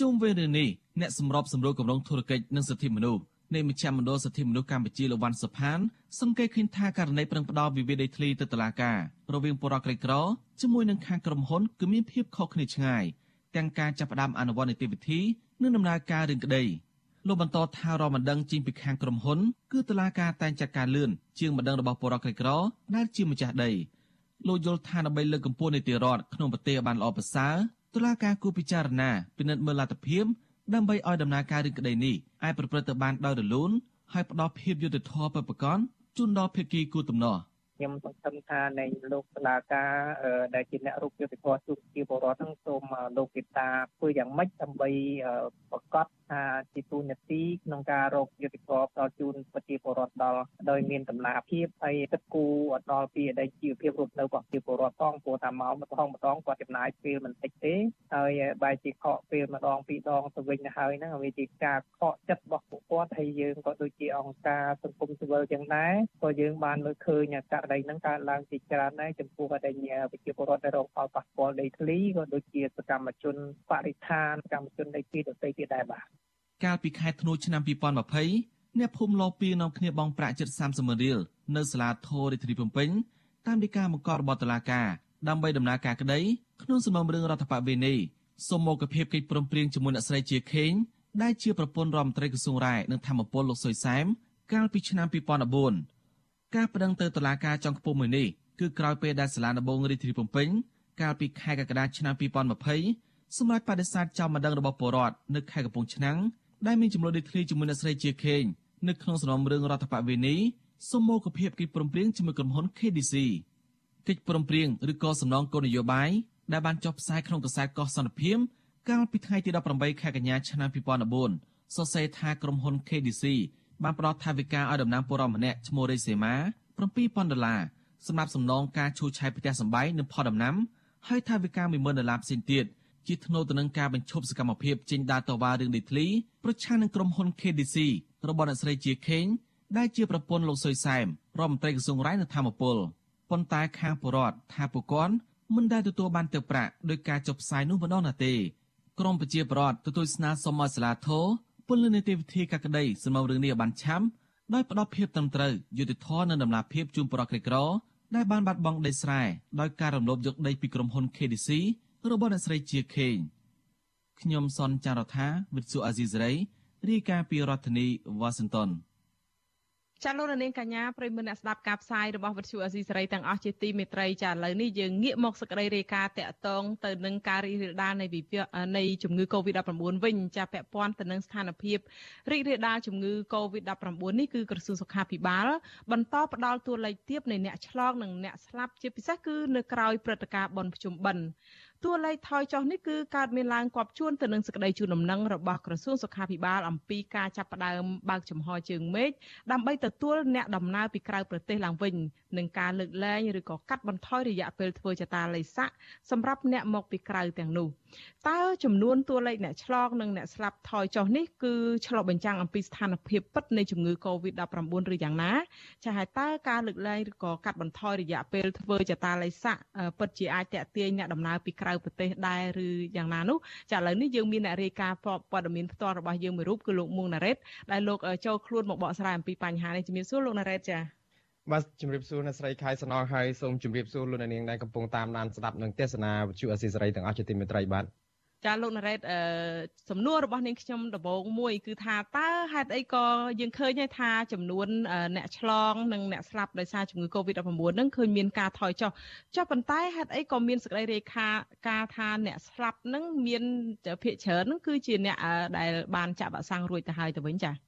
ជុំវិញរឿងនេះអ្នកសម្របសម្រួលគម្រោងធុរកិច្ចនិងសិទ្ធិមនុស្ស នៃមជ្ឈមណ្ឌលសិទ្ធិមនុស្សកម្ពុជាលោកវ៉ាន់សុផានសង្កេតឃើញថាករណីប្រឹងផ្ដោតវិវាទដីធ្លីទៅតុលាការរវាងបរិយាក្រីក្រជាមួយនឹងខាងក្រុមហ៊ុនគឺមានភាពខុសគ្នាឆ្ងាយទាំងការចាប់ផ្ដើមអនុវត្តនីតិវិធីនិងដំណើរការរឿងក្តីលោកបន្តថារមិនដឹងចេញពីខាងក្រុមហ៊ុនគឺតុលាការតែងចាត់ការលឿនជាងមិនដឹងរបស់បរិយាក្រីក្រដែលជាម្ចាស់ដីលោកយល់ថាដើម្បីលើកកម្ពស់នីតិរដ្ឋក្នុងប្រទេសឲ្យបានល្អប្រសើរតុលាការគួរពិចារណាពិនិត្យមើលលទ្ធភាព ដើម្បីឲ្យដំណើរការរឿងក្តីនេះអាចប្រព្រឹត្តទៅបានដោយរលូនហើយផ្ដល់ភាពយុត្តិធម៌ពិតប្រាកដជូនដល់ភាគីគូទំនាស់ខ្ញុំសង្ឃឹមថានៃលោកសាលាការដែលជាអ្នករូបយុទ្ធធម៌ទូជាបរដ្ឋហ្នឹងសូមលោកមេតាធ្វើយ៉ាងម៉េចដើម្បីប្រកាស ថាជាទូនាទីក្នុងការរកយុទ្ធសាស្ត្រដល់ជូនប្រជាពលរដ្ឋដល់ដោយមានតម្លាភាពហើយទឹកគូអត់ដល់ពីអតីតជីវភាពរស់នៅរបស់ប្រជាពលរដ្ឋផងព្រោះតែមកម្ដងម្ដងគាត់ចំណាយពេលមិនតិចទេហើយបែរជាខកពេលម្ដងពីរដងទៅវិញទៅហើយហ្នឹងវាជាការខកចិត្តរបស់ពួកគាត់ហើយយើងក៏ដូចជាអង្គការសង្គមស៊ីវិលចឹងដែរក៏យើងបានមើលឃើញករណីហ្នឹងកើតឡើងជាច្រើនដែរចំពោះករណីប្រជាពលរដ្ឋដែលរងផលប៉ះពាល់ដីធ្លីក៏ដូចជាសកម្មជនបរិស្ថានសកម្មជនដីធ្លីដទៃទៀតដែរបាទ កាលពីខែធ្នូឆ្នាំ2020អ្នកភូមិលោពីនាំគ្នាបងប្រាក់ជិត30ម៉ឺនរៀលនៅសាលាធររាជធានីភ្នំពេញតាមដីកាបង្កប់របស់តុលាការដើម្បីដំណើរការក្តីក្នុងសំណុំរឿងរដ្ឋបវេនីសូមមកភាពកិច្ចព្រមព្រៀងជាមួយអ្នកស្រីជាខេងដែលជាប្រពន្ធរដ្ឋមន្ត្រីក្រសួងរាយនិងធម្មពលលោកសុយសែមកាលពីឆ្នាំ2014ការប្តឹងទៅតុលាការចុងខ្ពស់មួយនេះគឺក្រោយពេលដែលសាលាដំបងរាជធានីភ្នំពេញកាលពីខែកក្កដាឆ្នាំ2020សម្រាប់បដិសេធចោលម្ដងរបស់ពលរដ្ឋនៅខេត្តកំពង់ឆ្នាំង ដែលមានចំនួនដីធ្លីជាមួយអ្នកស្រីជាខេងនៅក្នុងសំណុំរឿងរដ្ឋបវេនីសមមោគភាពកិច្ចព្រមព្រៀងជាមួយក្រុមហ៊ុន KDC កិច្ចព្រមព្រៀងឬក៏សំណងគោលនយោបាយដែលបានចុះផ្សាយក្នុងកាសែតកោះសន្តិភាពកាលពីថ្ងៃទី18ខែកញ្ញាឆ្នាំ2014សរសេរថាក្រុមហ៊ុន KDC បានផ្ដល់ថវិកាឲ្យតំណាងពលរដ្ឋម្នាក់ឈ្មោះរេសេម៉ា7000ដុល្លារសម្រាប់សំណងការឈូសឆាយផ្ទះសម្បែងនិងផលដំណាំហើយថវិកា10000ដុល្លារផ្សេងទៀត ជាថ្នូរទៅនឹងការបញ្ឈប់សកម្មភាពចេញដើរតវ៉ារឿងដីធ្លីប្រឆាំងនឹងក្រុមហ៊ុន KDC របស់អ្នកស្រីជាខេងដែលជាប្រពន្ធលោកសុយសែមរដ្ឋមន្ត្រីក្រសួងរាយនិងធម្មពលប៉ុន្តែខាងបរដ្ឋថាពួកគាត់មិនដែលទទួលបានទឹកប្រាក់ដោយការចុះផ្សាយនោះម្ដងណាទេក្រមប្រជាប្រដ្ឋទទួលស្នើសុំឲ្យសាលាធរពលនីតិវិធីកាក្តីសម្រាប់រឿងនេះឲ្យបានឆាំដោយផ្ដល់ភាពត្រឹមត្រូវយុត្តិធម៌និងដំណាភាពជូនប្រជាក្រីក្រដែលបានបាត់បង់ដីស្រែដោយការរំលោភយកដីពីក្រុមហ៊ុន KDC របស់អ្នកស្រីជាខេងខ្ញុំសនចាររថាវិទ្យុអាស៊ីសេរីរាយការណ៍ពីរដ្ឋធានីវ៉ាស៊ីនតោនចាលោកនាងកញ្ញាប្រិមមអ្នកស្ដាប់ការផ្សាយរបស់វិទ្យុអេស៊ីសេរីទាំងអស់ជាទីមេត្រីចាឥឡូវនេះយើងងាកមកសក្តីរាយការណ៍តាក់ទងទៅនឹងការរីករាលដាលនៃវិវានៃជំងឺ Covid-19 វិញចាពាក់ព័ន្ធទៅនឹងស្ថានភាពរីករាលដាលជំងឺ Covid-19 នេះគឺក្រសួងសុខាភិបាលបន្តផ្ដល់តួលេខទាបនៃអ្នកឆ្លងនិងអ្នកស្លាប់ជាពិសេសគឺនៅក្រៅព្រឹត្តិការណ៍បុណ្យភ្ជុំបិណ្ឌ តួលេខថយចុះនេះគឺកើតមានឡើងគប់ជួនទៅនឹងសេចក្តីជូនដំណឹងរបស់ក្រសួងសុខាភិបាលអំពីការចាប់ផ្ដើមបើកចំហជើងមេឃដើម្បីទទួលអ្នកដំណើរពីក្រៅប្រទេសឡើងវិញនឹងការលើកលែងឬក៏កាត់បន្ថយរយៈពេលធ្វើចតាល័យស័កសម្រាប់អ្នកមកពីក្រៅទាំងនោះតើចំនួនតួលេខអ្នកឆ្លងនិងអ្នកស្លាប់ថយចុះនេះគឺឆ្លុះបញ្ចាំងអំពីស្ថានភាពពិតនៃជំងឺ Covid-19 ឬយ៉ាងណាចា៎ហើយតើការលើកលែងឬក៏កាត់បន្ថយរយៈពេលធ្វើចតាល័យស័កពិតជាអាចតេទៀងអ្នកដំណើរពីក្រៅប្រទេសដែរឬយ៉ាងណានោះចាឥឡូវនេះយើងមានអ្នករាយការណ៍ព័ត៌មានផ្ទាល់របស់យើងមួយរូបគឺលោកមួងណារ៉េតដែលលោកចូលខ្លួនមកបកស្រាយអំពីបញ្ហានេះជំរាបសួរលោកណារ៉េតចា បាទជំរាបសួរអ្នកស្រីខៃសណងហើយសូមជម្រាបសួរលោកអ្នកនាងដែលកំពុងតាមដានស្ដាប់និងទស្សនាវិទ្យុអស៊ីសេរីទាំងអស់ជាទីមេត្រីបាទចាលោកណារ៉េតអឺសំណួររបស់នាងខ្ញុំដំបូងមួយ គឺថាតើហេតុអីក៏យើងឃើញថាចំនួនអ្នកឆ្លងនិងអ្នកស្លាប់ដោយសារជំងឺ Covid-19 ហ្នឹងឃើញមានការថយចុះចុះប៉ុន្តែហេតុអីក៏មានសេចក្តីរាយការណ៍ការថាអ្នកស្លាប់ហ្នឹងមានភាគច្រើនហ្នឹងគឺជាអ្នកដែលបានចាក់វ៉ាក់សាំងរួចទៅហើយទៅវិញចា៎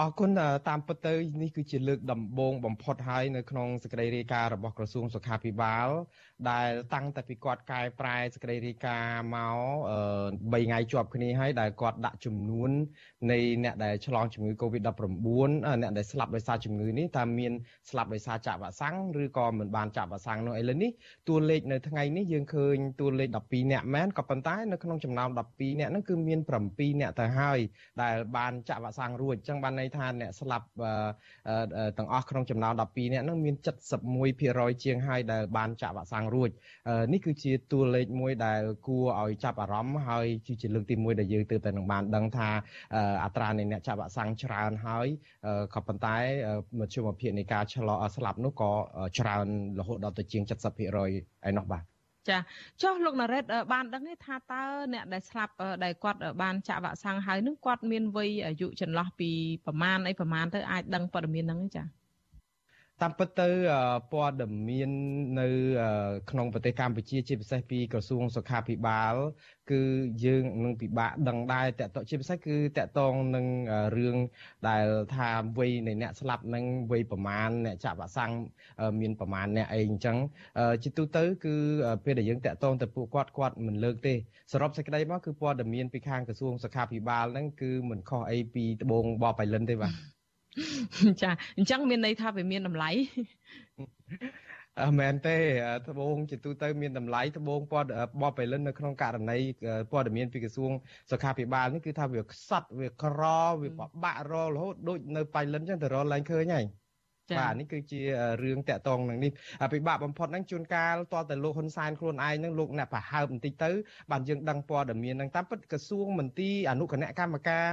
អរគុណតាមពិតទៅនេះគឺជាលើកដំបូងបំផុតហើយនៅក្នុងសេចក្តីរាយការណ៍របស់ក្រសួងសុខាភិបាល ដែលតាំងតែពីគាត់កែប្រែសេចក្តីរាយការណ៍មក3ថ្ងៃជាប់គ្នាហើយដែលគាត់ដាក់ចំនួននៃអ្នកដែលឆ្លងជំងឺ Covid-19 អ្នកដែលស្លាប់ដោយសារជំងឺនេះតើមានស្លាប់ដោយសារចាក់វ៉ាក់សាំងឬក៏មិនបានចាក់វ៉ាក់សាំងនោះឥឡូវនេះតួលេខនៅថ្ងៃនេះយើងឃើញតួលេខ12អ្នកមែនក៏ប៉ុន្តែនៅក្នុងចំណោម12អ្នកហ្នឹងគឺមាន7អ្នកទៅហើយដែលបានចាក់វ៉ាក់សាំងរួចអញ្ចឹងបានន័យថាអ្នកស្លាប់ទាំងអស់ក្នុងចំណោម12អ្នកហ្នឹងមាន71%ជាងហើយដែលបានចាក់វ៉ាក់សាំងរួចនេះគឺជាតួលេខមួយដែលគួរឲ្យចាប់អារម្មណ៍ហើយជាលើកទី1ដែលយើងទើបតែនឹងបានដឹងថាអត្រានៃអ្នកចាក់វ៉ាក់សាំងច្រើនហើយក៏ប៉ុន្តែមធ្យមភាពនៃការឆ្លងស្លាប់នោះក៏ច្រើនរហូតដល់ទៅជាង70%ឯនោះបាទ ចាចុះលោកណារ៉េតបានដឹងទេថាតើអ្នកដែលស្លាប់ដែលគាត់បានចាក់វ៉ាក់សាំងហើយនឹងគាត់មានវ័យអាយុចន្លោះពីប្រមាណអីប្រមាណទៅអាចដឹងព័ត៌មានហ្នឹងចា តាមពិតទៅព័ត៌មាននៅក្នុងប្រទេសកម្ពុជាជាពិសេសពីក្រសួងសុខាភិបាល គឺយើងនឹងពិបាកដឹងដែរតកតជាពិសេសគឺតកតងនឹងរឿងដែលថាវ័យនៃអ្នកស្លាប់នឹងវ័យប្រមាណអ្នកចាក់វ៉ាក់សាំងមានប្រមាណអ្នកអីអញ្ចឹងជាទូទៅគឺពេលដែលយើងតកតងទៅពួកគាត់គាត់មិនលើកទេសរុបសេចក្តីមកគឺព័ត៌មានពីខាងក្រសួងសុខាភិបាលហ្នឹងគឺមិនខុសអីពីដបងបបៃលិនទេបាទ ចាអញ្ចឹងមានន័យថាវាមានតម្លៃអឺមែនទេត្បូងជាទូទៅមានតម្លៃត្បូងព័ត៌បបបៃលិននៅក្នុងករណីព័ត៌មានពីក្រសួងសុខាភិបាលនេះគឺថាវាខ្សត់វាក្រវាបបាក់ររហូតដូចនៅបៃលិនចឹងទៅរឡើងឃើញហើយបាទនេះគឺជារឿងតាក់ទងនឹងនេះពិបាកបំផុតហ្នឹងជួនកាលតតែលោកហ៊ុនសែនខ្លួនឯងហ្នឹងលោកអ្នកប្រហើបបន្តិចទៅបានយើងដឹងព័ត៌មានហ្នឹងតាមពិតក្រសួងមន្ទីរអនុគណៈកម្មការ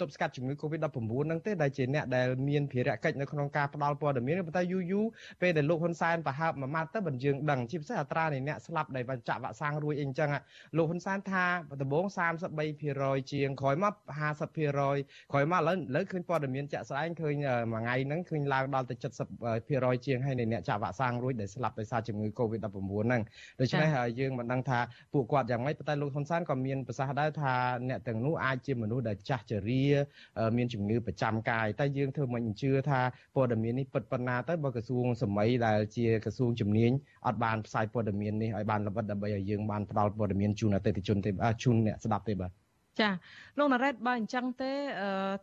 ទប់ស្កាត់ជំងឺ Covid-19 ហ្នឹងទេដែលជាអ្នកដែលមានភារកិច្ចនៅក្នុងការផ្ដល់ព័ត៌មានប៉ុន្តែយូរយូរពេលដែលលោកហ៊ុនសែនប្រហើបមួយម៉ាត់ទៅបញ្យើងដឹងជាពិសេសអត្រានៃអ្នកស្លាប់ដែលបានចាក់វ៉ាក់សាំងរួចអីអញ្ចឹងលោកហ៊ុនសែនថាដំបូង33%ជាងក្រោយមក50%ក្រោយមកឥឡូវឥឡូវឃើញព័ត៌មានចាក់ស្ដែងឃើញមួយថ្ងៃហ្នឹងឃើញឡើងដល់ទៅ70%ជាងហើយនៃអ្នកចាក់វ៉ាក់សាំងរួចដែលស្លាប់ដោយសារជំងឺ Covid-19 ហ្នឹងដូច្នេះយើងមិនដឹងថាពួកគាត់យ៉ាងម៉េចប៉ុន្តែលោកហ៊ុនសែនក៏មានប្រសាសន៍ដែរថាអ្នកទាំងនោះអាចជាមនុស្សដែលចាស់ជរា មានជំងឺប្រចាំកាយតែយើងធ្វើមិនជឿថាព័ត៌មាននេះពិតប៉ុណ្ណាទៅបើក្រសួងសម័យដែលជាក្រសួងជំនាញអត់បានផ្សាយព័ត៌មាននេះឲ្យបានល្បិតដើម្បីឲ្យយើងបានផ្ដល់ព័ត៌មានជូនអតិថិជនទេជូនអ្នកស្ដាប់ទេបាទ ចាលោកណារ៉េតបើអញ្ចឹងទេ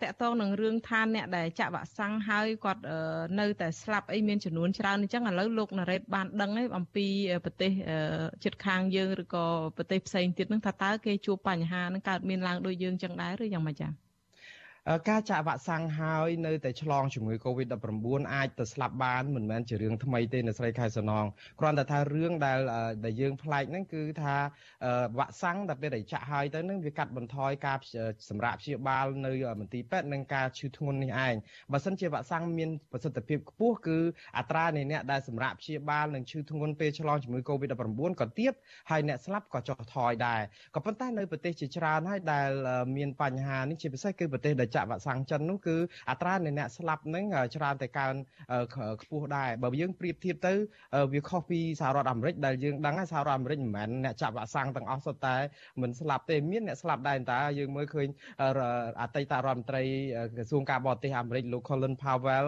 តកតងនឹងរឿងឋានអ្នកដែលចាក់វ៉ាក់សាំងហើយគាត់នៅតែស្លាប់អីមានចំនួនច្រើនអញ្ចឹងឥឡូវលោកណារ៉េតបានដឹងឯអំពីប្រទេសជិតខាងយើងឬក៏ប្រទេសផ្សេងទៀតនឹងថាតើគេជួបបញ្ហានឹងកើតមានឡើងដូចយើងចឹងដែរឬយ៉ាងម៉េចចា៎ ការចាក់វ៉ាក់សាំងហើយនៅតែឆ្លងជំងឺ Covid-19 អាចទៅស្លាប់បានមិនមែនជារឿងថ្មីទេនៅស្រីខែសំណងគ្រាន់តែថារឿងដែលដែលយើងប្លែកហ្នឹងគឺថាវ៉ាក់សាំងដែលពេលដែលចាក់ហើយទៅហ្នឹងវាកាត់បន្ថយការសម្រាប់ព្យាបាលនៅមន្ទីរពេទ្យនិងការឈឺធ្ងន់នេះឯងបើសិនជាវ៉ាក់សាំងមានប្រសិទ្ធភាពខ្ពស់គឺអត្រានៃអ្នកដែលសម្រាប់ព្យាបាលនិងឈឺធ្ងន់ពេលឆ្លងជំងឺ Covid-19 ក៏ទាបហើយអ្នកស្លាប់ក៏ចុះថយដែរក៏ប៉ុន្តែនៅប្រទេសជាច្រើនហើយដែលមានបញ្ហានេះជាពិសេសគឺប្រទេសដែលចាក់វ៉ាក់សាំងចិននោះគឺអត្រានៃអ្នកស្លាប់នឹងច្រើនតែកើនខ្ពស់ដែរបើយើងប្រៀបធៀបទៅវាខុសពីសហរដ្ឋអាមេរិកដែលយើងដឹងហើយសហរដ្ឋអាមេរិកមិនមែនអ្នកចាក់វ៉ាក់សាំងទាំងអស់សុទ្ធតែមិនស្លាប់ទេមានអ្នកស្លាប់ដែរតើយើងមើលឃើញអតីតរដ្ឋមន្ត្រីក្រសួងការបរទេសអាមេរិកលោក Colin Powell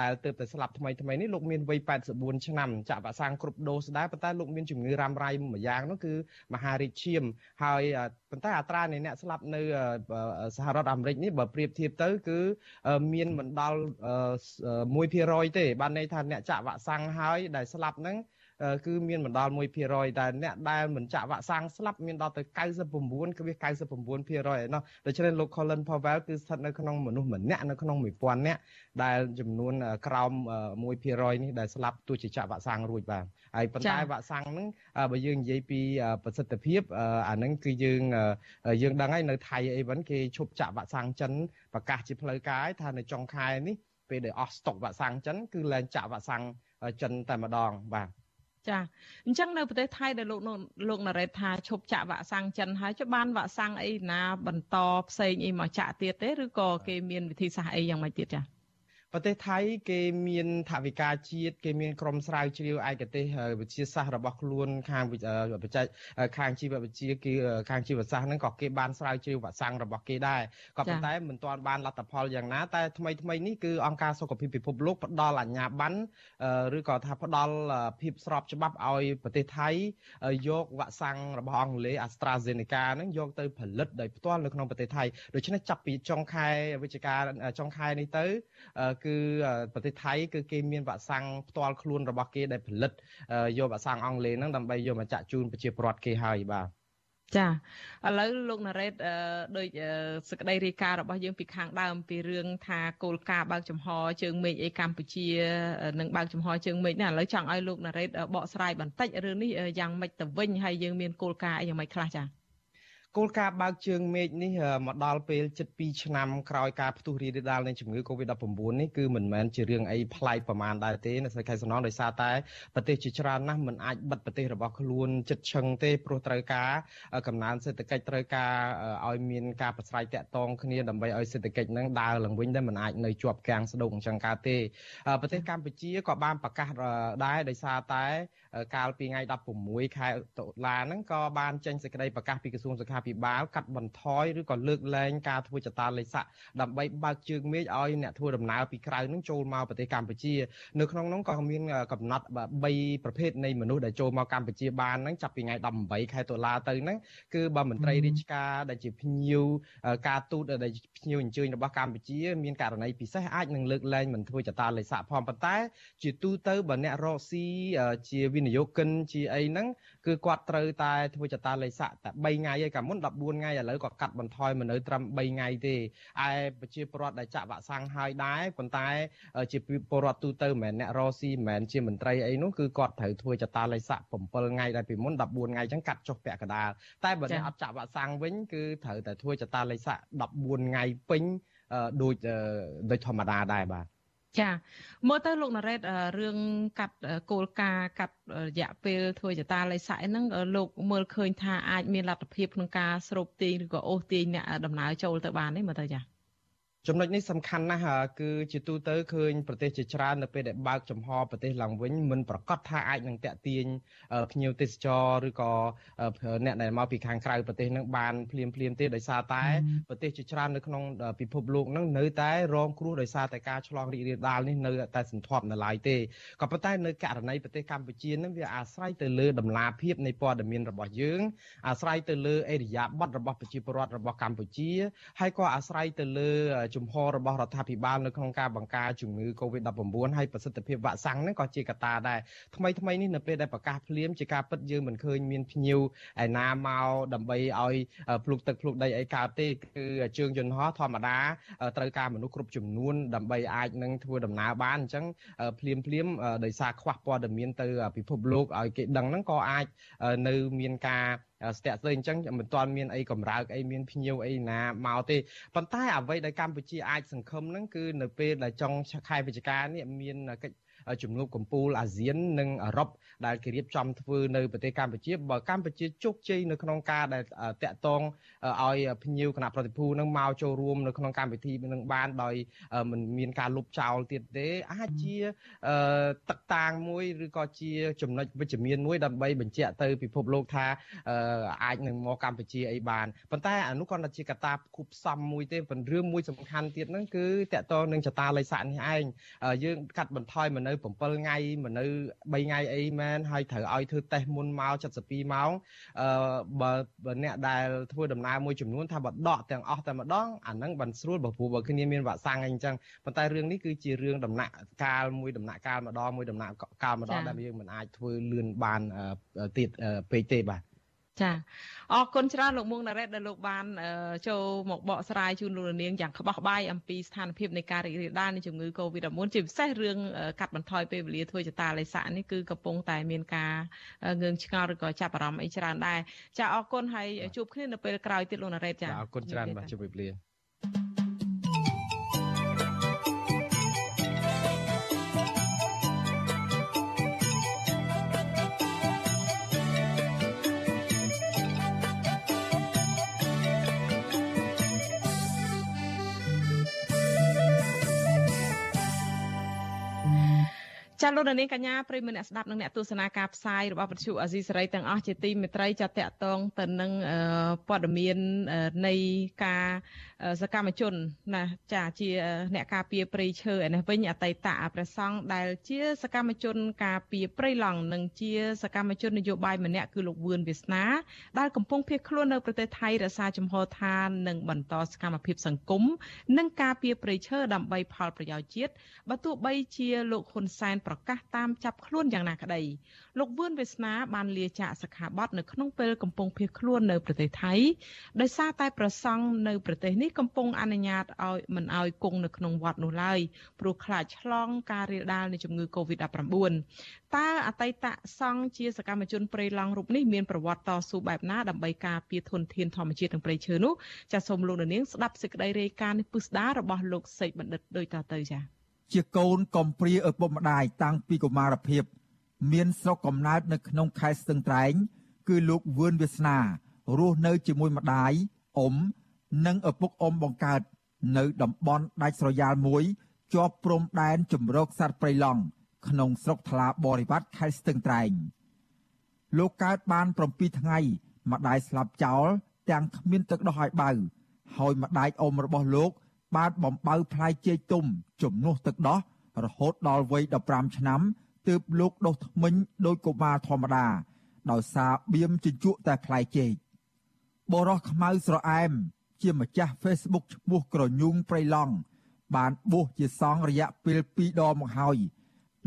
ដែលទើបតែស្លាប់ថ្មីថ្មីនេះលោកមានវ័យ84ឆ្នាំចាក់វ៉ាក់សាំងគ្រប់ដូសដែរប៉ុន្តែលោកមានជំងឺរ៉ាំរ៉ៃមួយយ៉ាងនោះគឺមហារីកឈាមហើយប៉ុន្តែអត្រានៃអ្នកស្លាប់នៅសហរដ្ឋអាមេរិកនេះបើប្រៀបធៀបទៅ គឺមានមិនដល់1%ទេបានន័យថាអ្នកចាក់វ៉ាក់សាំងហើយដែលស្លាប់ហ្នឹង គឺមានមិនដល់1%តែអ្នកដែលមិនចាក់វ៉ាក់សាំងស្លាប់មានដល់ទៅ99គឺវា99%ឯណោះដូច្នេះលោក Colin Powell គឺស្ថិតនៅក្នុងមនុស្សម្នាក់នៅក្នុង1000នាក់ដែលចំនួនក្រោម1%នេះដែលស្លាប់ទោះជាចាក់វ៉ាក់សាំងរួចបាទហើយប៉ុន្តែវ៉ាក់សាំងហ្នឹងបើយើងនិយាយពីប្រសិទ្ធភាពអាហ្នឹងគឺយើងយើងដឹងហើយនៅថៃអីវិញគេឈប់ចាក់វ៉ាក់សាំងចិនប្រកាសជាផ្លូវការថានៅចុងខែនេះពេលដែលអស់ស្តុកវ៉ាក់សាំងចិនគឺលែងចាក់វ៉ាក់សាំងចិនតែម្ដងបាទ ចាអញ្ចឹងនៅប្រទេសថៃដែលលោកលោកណារ៉េតថាឈប់ចាក់វ៉ាក់សាំងចិនហើយចុះបានវ៉ាក់សាំងអីណាបន្តផ្សេងអីមកចាក់ទៀតទេឬក៏គេមានវិធីសាស្ត្រអីយ៉ាងម៉េចទៀតចា ប្រទេសថៃគេមានថវិកាជាតិគេមានក្រុមស្រាវជ្រាវឯកទេសវិទ្យាសាស្ត្ររបស់ខ្លួនខាងបច្ចេកខាងជីវវិទ្យាគេខាងជីវសាស្ត្រហ្នឹងក៏គេបានស្រាវជ្រាវវ៉ាក់សាំងរបស់គេដែរក៏ប៉ុន្តែមិនទាន់បានលទ្ធផលយ៉ាងណាតែថ្មីថ្មីនេះគឺអង្គការសុខភាពពិភពលោកផ្ដល់អាជ្ញាប័ណ្ណឬក៏ថាផ្ដល់ភាពស្របច្បាប់ឲ្យប្រទេសថៃយកវ៉ាក់សាំងរបស់អង់គ្លេស AstraZeneca ហ្នឹងយកទៅផលិតដោយផ្ទាល់នៅក្នុងប្រទេសថៃដូច្នេះចាប់ពីចុងខែវិច្ឆិកាចុងខែនេះទៅគឺប្រទេសថៃគឺគេមានវ៉ាក់សាំងផ្ទាល់ខ្លួនរបស់គេដែលផលិតយកវ៉ាក់សាំងអង់គ្លេសហ្នឹងដើម្បីយកមកចាក់ជូនប្រជាពលរដ្ឋគេហើយបាទចាឥឡូវលោកណារ៉េតដូចសក្តីរាយការណ៍របស់យើងពីខាងដើមពីរឿងថាគោលការណ៍បើកចំហជើងមេឃអីកម្ពុជានឹងបើកចំហជើងមេឃនេះឥឡូវចង់ឲ្យលោកណារ៉េតបកស្រាយបន្តិចរឿងនេះយ៉ាងម៉េចទៅវិញហើយយើងមានគោលការណ៍អីយ៉ាងម៉េចខ្លះចា គោលការណ៍បើកជើងមេឃនេះមកដល់ពេលជិត2ឆ្នាំក្រោយការផ្ទុះរីករាលដាលនៃជំងឺ Covid-19 នេះគឺមិនមែនជារឿងអីប្លែកប្រមាណដែរទេនៅស្រុកខេត្តសំណងដោយសារតែប្រទេសជាច្រើនណាស់មិនអាចបិទប្រទេសរបស់ខ្លួនចិត្តឈឹងទេព្រោះត្រូវការកំណើនសេដ្ឋកិច្ចត្រូវការឲ្យមានការប្រស្រ័យតាក់ទងគ្នាដើម្បីឲ្យសេដ្ឋកិច្ចនឹងដើរឡើងវិញដែលមិនអាចនៅជាប់គាំងស្ដុកអញ្ចឹងកើតទេប្រទេសកម្ពុជាក៏បានប្រកាសដែរដោយសារតែ កាលពីថ្ងៃ16ខែតុលាហ្នឹងក៏បានចេញសេចក្តីប្រកាសពីក្រសួងសុខាភិបាលកាត់បន្ថយឬក៏លើកលែងការធ្វើចតាលេខស័កដើម្បីបើកជើងមេឃឲ្យអ្នកធ្វើដំណើរពីក្រៅហ្នឹងចូលមកប្រទេសកម្ពុជានៅក្នុងនោះក៏មានកំណត់3ប្រភេទនៃមនុស្សដែលចូលមកកម្ពុជាបានហ្នឹងចាប់ពីថ្ងៃ18ខែតុលាទៅហ្នឹងគឺបើមន្ត្រីរាជការដែលជាភ្ញៀវការទូតដែលភ្ញៀវអញ្ជើញរបស់កម្ពុជាមានករណីពិសេសអាចនឹងលើកលែងមិនធ្វើចតាលេខស័កផងប៉ុន្តែជាទូទៅបើអ្នករកស៊ីជាវិនិយោគិនជាអីហ្នឹងគឺគាត់ត្រូវតែធ្វើចតាលេខស័កតែ3ថ្ងៃឯកាលមុន14ថ្ងៃឥឡូវក៏កាត់បន្ថយមកនៅត្រឹម3ថ្ងៃទេឯប្រជាពលរដ្ឋដែលចាក់វ៉ាក់សាំងហើយដែរប៉ុន្តែ ជាពលរដ្ឋទូទៅមិនមែនអ្នករកស៊ីមិនមែនជាមន្ត្រីអីនោះគឺគាត់ត្រូវធ្វើចតាលេខស័ក7ថ្ងៃដែលពីមុន14ថ្ងៃចឹងកាត់ចុះពាក់កណ្ដាលតែបើអ្នកអត់ចាក់វ៉ាក់សាំងវិញគឺត្រូវតែធ្វើចតាលេខស័ក14ថ្ងៃពេញដូចដូចធម្មតាដែរបាទ ចាមើលទៅលោកណារ៉េតរឿងកាត់គោលការណ៍កាត់រយៈពេលធ្វើចតាលេខស័កហ្នឹងលោកមើលឃើញថាអាចមានលទ្ធភាពក្នុងការស្រូបទាញឬក៏អូសទាញអ្នកដំណើរចូលទៅបានទេមើលទៅចា ចំណុចនេះសំខាន់ណាស់គឺជាទូទៅឃើញប្រទេសជាច្រើននៅពេលដែលបើកចំហប្រទេសឡើងវិញមិនប្រកាសថាអាចនឹងតាក់ទាញភ្ញៀវទេសចរឬក៏អ្នកដែលមកពីខាងក្រៅប្រទេសនឹងបានភ្លាមភ្លាមទេដោយសារតែប្រទេសជាច្រើននៅក្នុងពិភពលោកនឹងនៅតែរងគ្រោះដោយសារតែការឆ្លងរីករាលដាលនេះនៅតែសន្ធាប់នៅឡើយទេក៏ប៉ុន្តែនៅករណីប្រទេសកម្ពុជានឹងវាអាស្រ័យទៅលើដំណាភាពនៃព័ត៌មានរបស់យើងអាស្រ័យទៅលើអេរិយាប័ត្ររបស់ប្រជាពលរដ្ឋរបស់កម្ពុជាហើយក៏អាស្រ័យទៅលើជំហររបស់រដ្ឋាភិបាលនៅក្នុងការបង្ការជំងឺ Covid-19 ហើយប្រសិទ្ធភាពវ៉ាក់សាំងហ្នឹងក៏ជាកត្តាដែរថ្មីថ្មីនេះនៅពេលដែលប្រកាសភ្លាមជាការពិតយើងមិនឃើញមានភ្ញៀវឯណាមកដើម្បីឲ្យភ្លុកទឹកភ្លុកដីអីកើតទេគឺជើងយន្តហោះធម្មតាត្រូវការមនុស្សគ្រប់ចំនួនដើម្បីអាចនឹងធ្វើដំណើរបានអញ្ចឹងភ្លាមភ្លាមដោយសារខ្វះព័ត៌មានទៅពិភពលោកឲ្យគេដឹងហ្នឹងក៏អាចនៅមានការ ស្ទាក់ស្ទើរអញ្ចឹងមិនទាន់មានអីកម្រើកអីមានភ្ញៀវអីណាមកទេប៉ុន្តែអ្វីដែលកម្ពុជាអាចសង្ឃឹមហ្នឹងគឺនៅពេលដែលចុងខែវិច្ឆិកានេះមានកិច្ច ជំនួបកម្ពុជាអាស៊ាននិងអឺរ៉ុបដែលគេរៀបចំធ្វើនៅប្រទេសកម្ពុជាបើកម្ពុជាជោគជ័យនៅក្នុងការដែលតាក់ទងឲ្យភ្ញៀវគណៈប្រតិភូនឹងមកចូលរួមនៅក្នុងកម្មវិធីនឹងបានដោយមិនមានការលុបចោលទៀតទេអាចជាទឹកតាងមួយឬក៏ជាចំណុចវិជ្ជមានមួយដើម្បីបញ្ជាក់ទៅពិភពលោកថាអាចនឹងមកកម្ពុជាអីបានប៉ុន្តែអានោះគាត់ជាកត្តាគូផ្សំមួយទេប៉ុន្តែរឿងមួយសំខាន់ទៀតហ្នឹងគឺតកតនឹងចតាល័យស័កនេះឯងយើងកាត់បន្ថយមកនៅ7ថ្ងៃមកនៅ3ថ្ងៃអីមែនហើយត្រូវឲ្យធ្វើតេស្តមុនមក72ម៉ោងអឺបើបើអ្នកដែលធ្វើដំណើរមួយចំនួនថាបើដកទាំងអស់តែម្ដងអាហ្នឹងបានស្រួលបើព្រោះបើគ្នាមានវ៉ាក់សាំងអីអញ្ចឹងប៉ុន្តែរឿងនេះគឺជារឿងដំណាក់កាលមួយដំណាក់កាលម្ដងមួយដំណាក់កាលម្ដងដែលយើងមិនអាចធ្វើលឿនបានទៀតពេកទេបាទ ចាអរគុណច្រើនលោកមុងណារ៉េតដែលលោកបានចូលមកបកស្រាយជូនលោកនាងយ៉ាងក្បោះក្បាយអំពីស្ថានភាពនៃការរីករាលដាលនៃជំងឺ Covid-19 ជាពិសេសរឿងកាត់បន្ថយពេលវេលាធ្វើចតាលេខស័កនេះគឺកំពុងតែមានការងឿងឆ្ងល់ឬក៏ចាប់អារម្មណ៍អីច្រើនដែរចាអរគុណហើយជួបគ្នានៅពេលក្រោយទៀតលោកណារ៉េតចាអរគុណច្រើនបាទជម្រាបលា ចាលោកនាងកញ្ញាប្រិមនអ្នកស្ដាប់និងអ្នកទស្សនាការផ្សាយរបស់វិទ្យុអាស៊ីសេរីទាំងអស់ជាទីមេត្រីចាតតងទៅនឹងព័ត៌មាននៃការសកម្មជនណាចាជាអ្នកការពារព្រៃឈើឯនេះវិញអតីតព្រះសង្ឃដែលជាសកម្មជនការពារព្រៃឡង់និងជាសកម្មជននយោបាយម្នាក់គឺលោកវឿនវាសនាដែលកំពុងភៀសខ្លួននៅប្រទេសថៃរក្សាជំហរឋាននិងបន្តសកម្មភាពសង្គមនិងការពារព្រៃឈើដើម្បីផលប្រយោជន៍ជាតិបើទោះបីជាលោកហ៊ុនសែនប្រប្រកាសតាមចាប់ខ្លួនយ៉ាងណាក្តីលោកវឿនវាសនាបានលាចាកសិក្ខាបទនៅក្នុងពេលកំពុងភៀសខ្លួននៅប្រទេសថៃដោយសារតែប្រសង់នៅប្រទេសនេះកំពុងអនុញ្ញាតឲ្យមិនឲ្យគង់នៅក្នុងវត្តនោះឡើយព្រោះខ្លាចឆ្លងការរាលដាលនៃជំងឺ Covid-19 តើអតីតសង្ឃជាសកម្មជនព្រៃឡង់រូបនេះមានប្រវត្តិតស៊ូបែបណាដើម្បីការពារធនធានធម្មជាតិនិងព្រៃឈើនោះចាសសូមលោកនាងស្ដាប់សេចក្តីរាយការណ៍នេះពិស្ដាររបស់លោកសេកបណ្ឌិតដូចតទៅចា៎ ជាកូនកំព្រាឪពុកម្ដាយតាំងពីកុមារភាព មានស្រុកកំណើតនៅក្នុងខេត្តស្ទឹងត្រែង គឺលោកវឿនវាសនារស់នៅជាមួយម្ដាយអ៊ំនិងឪពុកអ៊ំបង្កើត នៅតំបន់ដាច់ស្រយាលមួយ ជាប់ព្រំដែនជំរកសត្វព្រៃឡង់ក្នុងស្រុកថ្លាបរិវត្តខេត្តស្ទឹងត្រែងលោកកើតបាន7ថ្ងៃម្ដាយស្លាប់ចោលទាំងគ្មានទឹកដោះឲ្យបៅហើយម្ដាយអ៊ំរបស់លោក បានបំបៅផ្លែចេកទុំជំនួសទឹកដោះរហូតដល់វ័យ15ឆ្នាំទើបលោកដុសធ្មេញដោយកុមារធម្មតា ដោយសារបៀមជញ្ជក់តែផ្លែចេកបរោះខ្មៅស្រអែម ជាម្ចាស់ Facebook ឈ្មោះក្រញូងព្រៃឡង់បានបួសជាសង្ឃរយៈពេល2ដងមកហើយ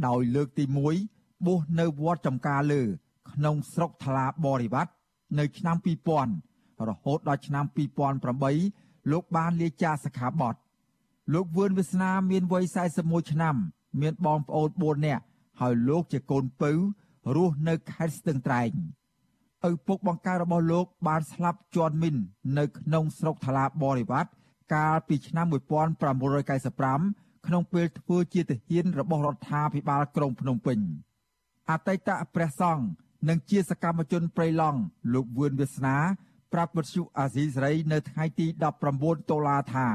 ដោយលើកទី1បួសនៅវត្តចំការលើ ក្នុងស្រុកថ្លាបរិវត្តនៅឆ្នាំ2000រហូតដល់ឆ្នាំ2008 លោកបានលាចាកសិក្ខាបទលោកវឿនវាសនាមានវ័យ41ឆ្នាំ មានបងប្អូន4នាក់ហើយលោកជាកូនពៅរស់នៅខេត្តស្ទឹងត្រែងឪពុកបង្ការរបស់លោកបានស្លាប់ជាន់មីននៅក្នុងស្រុកថ្លាបរិវត្តកាលពីឆ្នាំ1995ក្នុងពេលធ្វើជាទាហានរបស់រដ្ឋាភិបាលក្រុងភ្នំពេញអតីតព្រះសង្ឃនិងជាសកម្មជនព្រៃឡង់លោកវឿនវាសនា ប្រាប់វិទ្យុអាស៊ីសេរីនៅថ្ងៃទី19ដុល្លារថា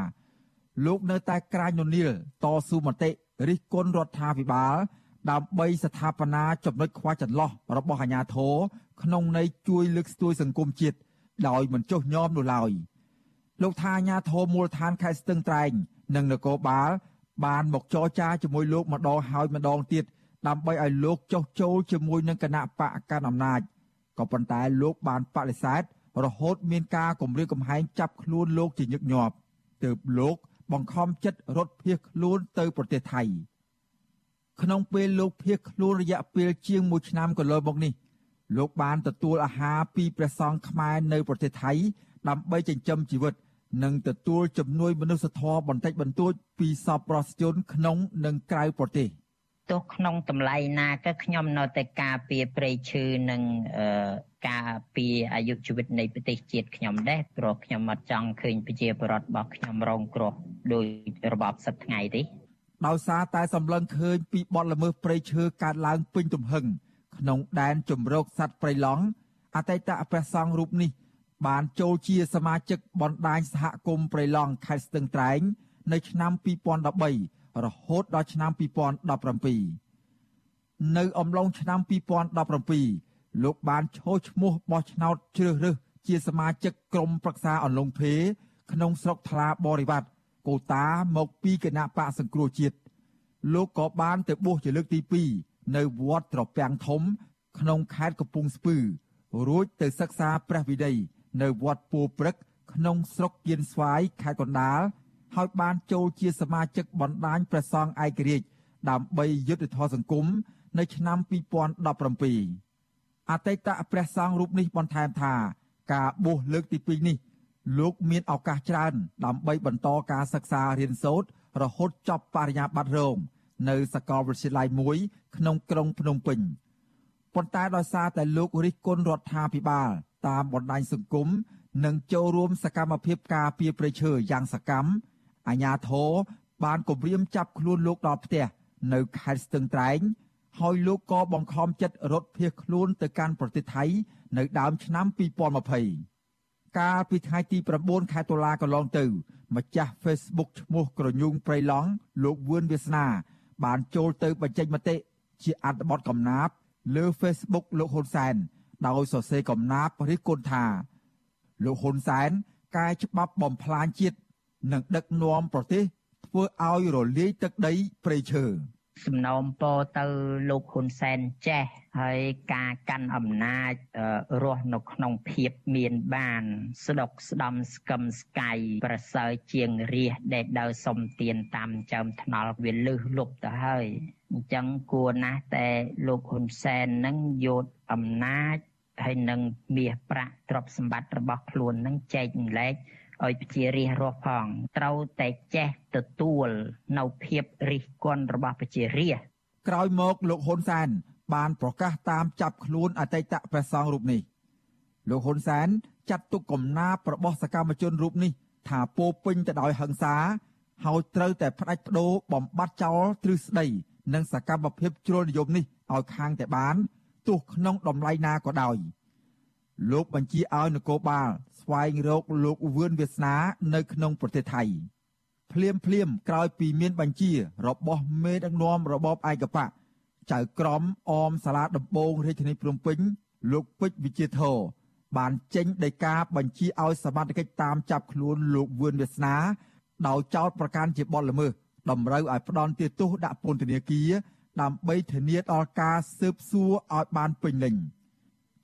លោកនៅតែក្រាញននីលតស៊ូមតិរិះគន់រដ្ឋាភិបាល ដើម្បីស្ថាបនាចំណុចខ្វះចន្លោះរបស់អាជ្ញាធរក្នុងន័យជួយលើកស្ទួយសង្គមជាតិដោយមិនចុះញោមនោះឡើយលោកថាអាជ្ញាធរមូលដ្ឋានខេត្តស្ទឹងត្រែង និងនគរបាល បានមកចរចាជាមួយលោកម្ដងហើយម្ដងទៀតដើម្បីឲ្យលោកចុះចូលជាមួយនឹងគណៈបកកាន់អំណាចក៏ប៉ុន្តែលោកបានបដិសេធ រហូតមានការគម្រាមកំហែងចាប់ខ្លួនលោកជាញឹកញាប់ទើបលោកបង្ខំចិត្តរត់ភៀសខ្លួនទៅប្រទេសថៃក្នុងពេលលោកភៀសខ្លួនរយៈពេលជាង1ឆ្នាំកន្លងមកនេះ លោកបានទទួលអាហារពីព្រះសង្ឃខ្មែរនៅប្រទេសថៃ ដើម្បីចិញ្ចឹមជីវិត និងទទួលជំនួយមនុស្សធម៌បន្តិចបន្តួចពីសពប្រសជនក្នុងនិងក្រៅប្រទេសទោះក្នុងតម្លៃណាក៏ខ្ញុំនៅតែការពារព្រៃឈើនិង ការពារអាយុជីវិតនៃប្រទេសជាតិខ្ញុំដែរព្រោះខ្ញុំអត់ចង់ឃើញប្រជាពលរដ្ឋរបស់ខ្ញុំរងគ្រោះដោយរបបសឹកថ្ងៃទេដោយសារតែសម្លឹងឃើញពីបទល្មើសព្រៃឈើកើតឡើងពេញទំហឹងក្នុងដែនជំរកសត្វព្រៃឡង់អតីតព្រះសង្ឃរូបនេះ បានចូលជាសមាជិកបណ្ដាញសហគមន៍ព្រៃឡង់ខេត្តស្ទឹងត្រែង នៅឆ្នាំ2013រហូតដល់ឆ្នាំ2017នៅអំឡុងឆ្នាំ2017 លោកបានឈរឈ្មោះបោះឆ្នោតជ្រើសរើសជាសមាជិកក្រុមប្រឹក្សាអន្លង់ភេក្នុងស្រុកថ្លាបរិវត្តកូតាមកពីគណៈបកសង្គ្រោះជាតិលោកក៏បានទៅបួសជាលើកទី2នៅវត្តត្រពាំងធំ ក្នុងខេត្តកំពង់ស្ពឺ រួចទៅសិក្សាព្រះវិន័យនៅវត្តពោព្រឹក ក្នុងស្រុកគៀនស្វាយខេត្តកណ្ដាលហើយបានចូលជាសមាជិកបណ្ដាញព្រះសង្ឃឯករាជ្យដើម្បីយុទ្ធធរសង្គមនៅឆ្នាំ2017 អតីតព្រះសង្ឃរូបនេះបន្ថែមថាការបួសលើកទី2នេះលោកមានឱកាសច្រើន ដើម្បីបន្តការសិក្សារៀនសូត្ររហូតចប់បរិញ្ញាបត្ររង នៅសាកលវិទ្យាល័យមួយ ក្នុងក្រុងភ្នំពេញប៉ុន្តែដោយសារតែលោករិះគន់រដ្ឋាភិបាល តាមបណ្ដាញសង្គមនិងចូលរួមសកម្មភាពការពារប្រៃឈើយ៉ាងសកម្មអាជ្ញាធរបានគម្រាមចាប់ខ្លួនលោកដល់ផ្ទះនៅខេត្តស្ទឹងត្រែង ហើយលោកក៏បង្ខំចិត្តរត់ភៀសខ្លួនទៅកាន់ប្រទេសថៃ នៅដើមឆ្នាំ2020កាលពីថ្ងៃទី9ខែតុលាកន្លងទៅ ម្ចាស់ Facebook ឈ្មោះក្រញូងព្រៃឡង់លោកវឿនវាសនា បានចូលទៅបញ្ចេញមតិជាអត្ថបទកំណាព្យលើ Facebook លោកហ៊ុនសែនដោយសរសេរកំណាព្យរិះគន់ថា លោកហ៊ុនសែនកែច្បាប់បំផ្លាញជាតិនិងដឹកនាំប្រទេសធ្វើឲ្យរលាយទឹកដីព្រៃឈើ សំណូមពរទៅលោកហ៊ុនសែនចេះហើយការកាន់អំណាចរស់នៅក្នុងភាពមានបាន ស្ដុកស្ដំស្កឹមស្កៃប្រសើរជាងរាជដែលដើរសុំទានតាមចើមថ្នល់វាលឹះលុបទៅហើយអញ្ចឹងគួរណាស់តែលោកហ៊ុនសែននឹងយកអំណាចហើយនឹងមាសប្រាក់ទ្រព្យសម្បត្តិរបស់ខ្លួននឹងចែកម្លែក ឲ្យប្រជារាស្ត្ររស់ផងត្រូវតែចេះទទួលនៅភាពរិះគន់របស់ប្រជារាស្ត្រក្រោយមកលោកហ៊ុនសែនបានប្រកាសតាមចាប់ខ្លួនអតីតព្រះសង្ឃរូបនេះលោកហ៊ុនសែនចាត់ទុកកំណាបរបស់សកម្មជនរូបនេះ ថាពោពេញទៅដោយហិង្សាហើយត្រូវតែផ្ដាច់បដូរបំបត្តិចោលទ្រឹស្ដីនិងសកម្មភាពជ្រុលនិយមនេះឲ្យខាងតែបានទោះក្នុងតម្លៃណាក៏ដោយ លោកបញ្ជាឲ្យនគរបាល ស្វែងរកលោកវឿនវាសនា នៅក្នុងប្រទេសថៃភ្លាមភ្លាមក្រោយពីមានបញ្ជា របស់មេដឹកនាំរបបឯកបកចៅក្រមអមសាលាដំបងរាជធានីភ្នំពេញ លោកពេជ្រវិជាធរបានចេញដីកាបញ្ជាឲ្យសមត្ថកិច្ចតាមចាប់ខ្លួនលោកវឿនវាសនាដោយចោទប្រកាន់ជាបទល្មើសតម្រូវឲ្យផ្ដន់ទោសដាក់ពន្ធនាគារដើម្បីធានាដល់ការស៊ើបសួរឲ្យបានពេញលេញ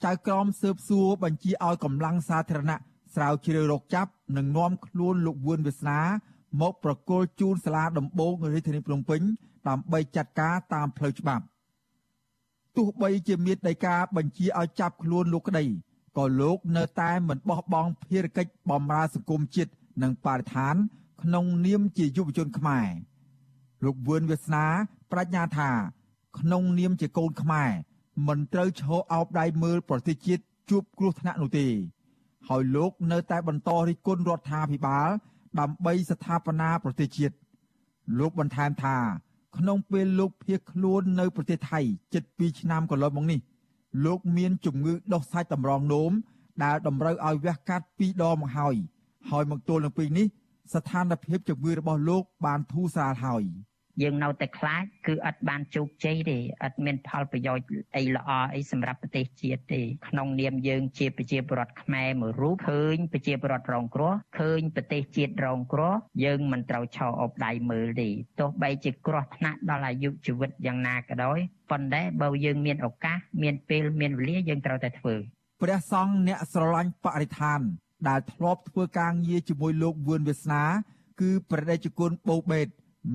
ចៅក្រមស៊ើបសួរបញ្ជាឲ្យកម្លាំងសាធារណៈ ស្រាវជ្រាវរកចាប់និងនាំខ្លួនលោកវឿនវាសនាមកប្រគល់ជូនសាលាដំបងរាជធានីភ្នំពេញដើម្បីចាត់ការតាមផ្លូវច្បាប់ទោះបីជាមានដីកាបញ្ជាឲ្យចាប់ខ្លួនលោកក្តីក៏លោកនៅតែមិនបោះបង់ភារកិច្ចបម្រើសង្គមជាតិនិងបរិស្ថាន ក្នុងនាមជាយុវជនខ្មែរលោកវឿនវាសនាប្រាជ្ញាថា ក្នុងនាមជាកូនខ្មែរមិនត្រូវឈរអោបដៃមើលប្រទេសជាតិជួបគ្រោះថ្នាក់នោះទេ ហើយលោកនៅតែបន្តរិះគន់រដ្ឋាភិបាល ដើម្បីស្ថាបនាប្រទេសជាតិលោកបន្ថែមថា ក្នុងពេលលោកភៀសខ្លួននៅប្រទេសថៃជិត2ឆ្នាំកន្លងមកនេះ លោកមានជំងឺដុសសាច់តម្រងនោមដែលតម្រូវឲ្យវះកាត់2ដងមកហើយហើយមកទល់នឹងពេលនេះស្ថានភាពជំងឺរបស់លោកបានធូរស្រាលហើយ យើងនៅតែខ្លាចគឺអត់បានជោគជ័យទេអត់មានផលប្រយោជន៍អីល្អអីសម្រាប់ប្រទេសជាតិទេក្នុងនាមយើងជាប្រជាពលរដ្ឋខ្មែរមួយរូបឃើញប្រជាពលរដ្ឋរងគ្រោះឃើញប្រទេសជាតិរងគ្រោះយើងមិនត្រូវឆោអបដៃមើលទេទោះបីជាគ្រោះថ្នាក់ដល់អាយុជីវិតយ៉ាងណាក៏ដោយប៉ុន្តែបើយើងមានឱកាសមានពេលមានវេលាយើងត្រូវតែធ្វើព្រះសង្ឃអ្នកស្រឡាញ់បរិស្ថាន ដែលធ្លាប់ធ្វើការងារជាមួយលោកវឿនវាសនា គឺព្រះដេចគុណបូបេត